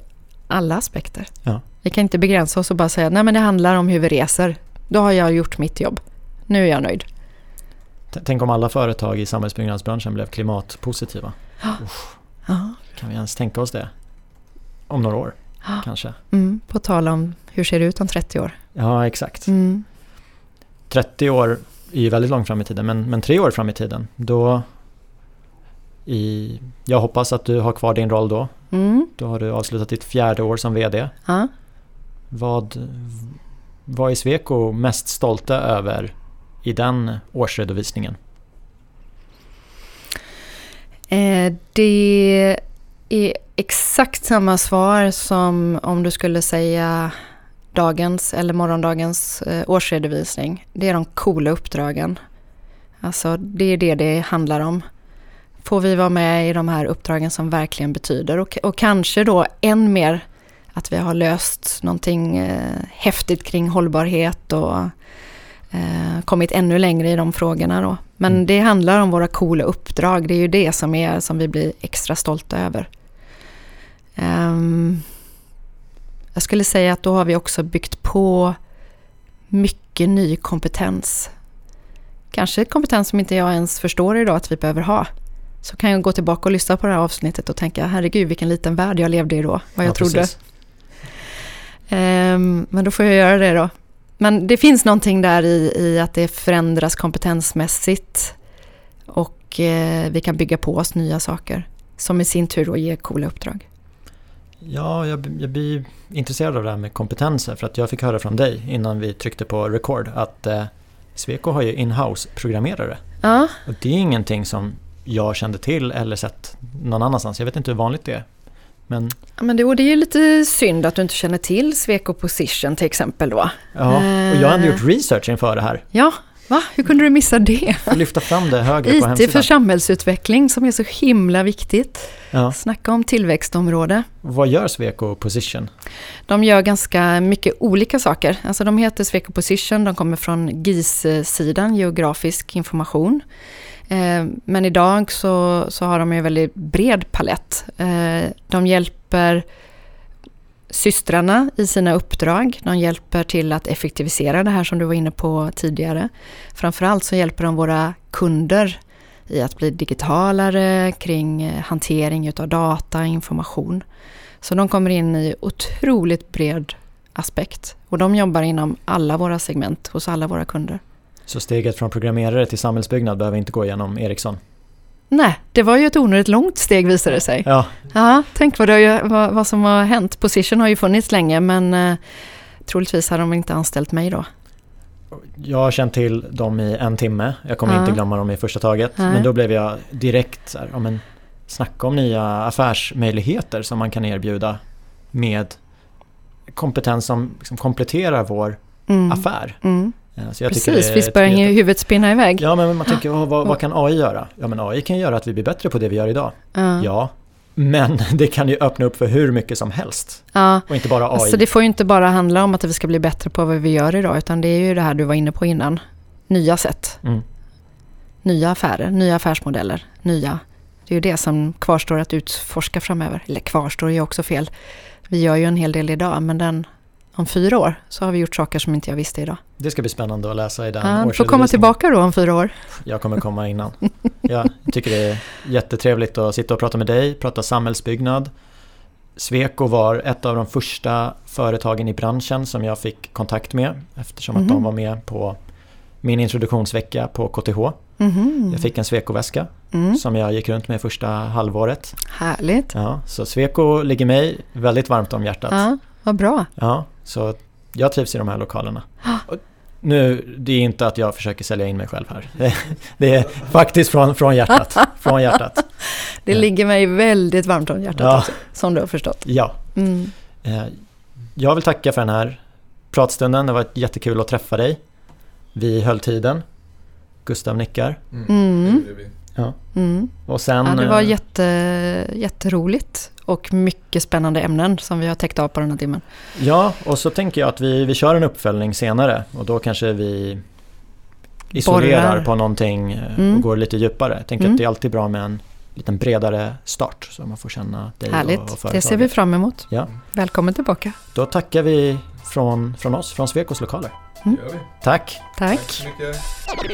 alla aspekter. Ja. Vi kan inte begränsa oss och bara säga nej men det handlar om hur vi reser. Då har jag gjort mitt jobb. Nu är jag nöjd. T- tänk om alla företag i samhällsbyggnadsbranschen blev klimatpositiva. Ja. Kan vi ens tänka oss det? Om några år, kanske? Mm, på tal om hur ser det ut om 30 år. Ja, exakt. Mm. 30 år är ju väldigt långt fram i tiden, men, men tre år fram i tiden, då... I, jag hoppas att du har kvar din roll då. Mm. Då har du avslutat ditt fjärde år som VD. Ja. Vad, vad är Sweco mest stolta över i den årsredovisningen? Eh, det är exakt samma svar som om du skulle säga dagens eller morgondagens eh, årsredovisning. Det är de coola uppdragen. Alltså det är det det handlar om. Får vi vara med i de här uppdragen som verkligen betyder och, och kanske då än mer att vi har löst någonting eh, häftigt kring hållbarhet och eh, kommit ännu längre i de frågorna då. Men Mm. det handlar om våra coola uppdrag. Det är ju det som, är, som vi blir extra stolta över. Ehm, jag skulle säga att då har vi också byggt på mycket ny kompetens. Kanske kompetens som inte jag ens förstår idag att vi behöver ha. Så kan jag gå tillbaka och lyssna på det här avsnittet och tänka, herregud vilken liten värld jag levde i då, vad jag Ja, trodde. Ehm, men då får jag göra det då. Men det finns någonting där i, i att det förändras kompetensmässigt och eh, vi kan bygga på oss nya saker som i sin tur då ger coola uppdrag. Ja, jag, jag blir intresserad av det här med kompetenser för att jag fick höra från dig innan vi tryckte på record att eh, Sweco har ju in-house programmerare. Ja, Och det är ingenting som jag kände till eller sett någon annanstans. Jag vet inte hur vanligt det är. Men Ja, men det, och det är ju lite synd att du inte känner till Sweco Position till exempel då. ja, och jag har ändå Eh. gjort research inför det här. Ja, va? Hur kunde du missa det? Får lyfta fram det högre på IT för hemsidan. samhällsutveckling som är så himla viktigt. Ja. Snacka om tillväxtområde. Vad gör Sweco Position? De gör ganska mycket olika saker. Alltså de heter Sweco Position, de kommer från GIS-sidan, geografisk information. Eh, Men idag så, så har de en väldigt bred palett. Eh, De hjälper systrarna i sina uppdrag. De hjälper till att effektivisera det här som du var inne på tidigare. Framförallt så hjälper de våra kunder i att bli digitalare kring eh, hantering utav data, information. Så de kommer in i otroligt bred aspekt. Och de jobbar inom alla våra segment hos alla våra kunder. Så steget från programmerare till samhällsbyggnad behöver inte gå genom Ericsson. Nej, det var ju ett onödigt långt steg visade det sig. Ja, Ja, tänk vad, det vad, vad som har hänt. Position har ju funnits länge men eh, troligtvis har de inte anställt mig då. jag har känt till dem i en timme. Jag kommer Ja. inte glömma dem i första taget. Nej. Men då blev jag direkt så här, ja men snacka om nya affärsmöjligheter som man kan erbjuda med kompetens som liksom kompletterar vår Mm. affär. Mm. Eh, Så Precis, visst börjar ju huvudet spinna iväg. Ja, men man tänker vad, vad, vad kan AI göra? Ja, men AI kan göra att vi blir bättre på det vi gör idag. Ja. Ja, men det kan ju öppna upp för hur mycket som helst. Ja. Och inte bara AI. Alltså det får ju inte bara handla om att vi ska bli bättre på vad vi gör idag, utan det är ju det här du var inne på innan. Nya sätt, Mm. nya affärer, nya affärsmodeller, nya. Det är ju det som kvarstår att utforska framöver. Eller kvarstår är ju också fel. Vi gör ju en hel del idag, men den, om fyra år så har vi gjort saker som inte jag visste idag. Det ska bli spännande att läsa i den Ja, du får komma tillbaka då om fyra år. Jag kommer komma innan. Jag tycker det är jättetrevligt att sitta och prata med dig, prata samhällsbyggnad. Sweco var ett av de första företagen i branschen som jag fick kontakt med eftersom att Mhm. de var med på min introduktionsvecka på KTH. Mhm. Jag fick en Sweco-väska Mm. som jag gick runt med första halvåret. Härligt. Ja, så Sweco ligger mig väldigt varmt om hjärtat. Ja, vad bra. Ja, så jag trivs i de här lokalerna. Och nu, det är inte att jag försöker sälja in mig själv här. Det, är faktiskt från, från hjärtat. Från hjärtat. Det ligger mig väldigt varmt om hjärtat Ja. också, som du har förstått. Ja, Mm. eh, jag vill tacka för den här pratstunden. Det var jättekul att träffa dig. Vi höll tiden. Gustav nickar. Mm. Blir- Ja. Mm. Och sen... Ja, det var eh, jätte, jätteroligt och mycket spännande ämnen som vi har täckt av på den här timmen. Ja, och så tänker jag att vi, vi kör en uppföljning senare och då kanske vi isolerar Borrar. på någonting eh, Mm. och går lite djupare. Jag tänker Mm. att det är alltid bra med en liten bredare start så man får känna dig och, och Härligt, det företaget. ser vi fram emot. Ja. Välkommen tillbaka. Då tackar vi från, från oss, från Svekos lokaler. Vi. Tack! Tack. Tack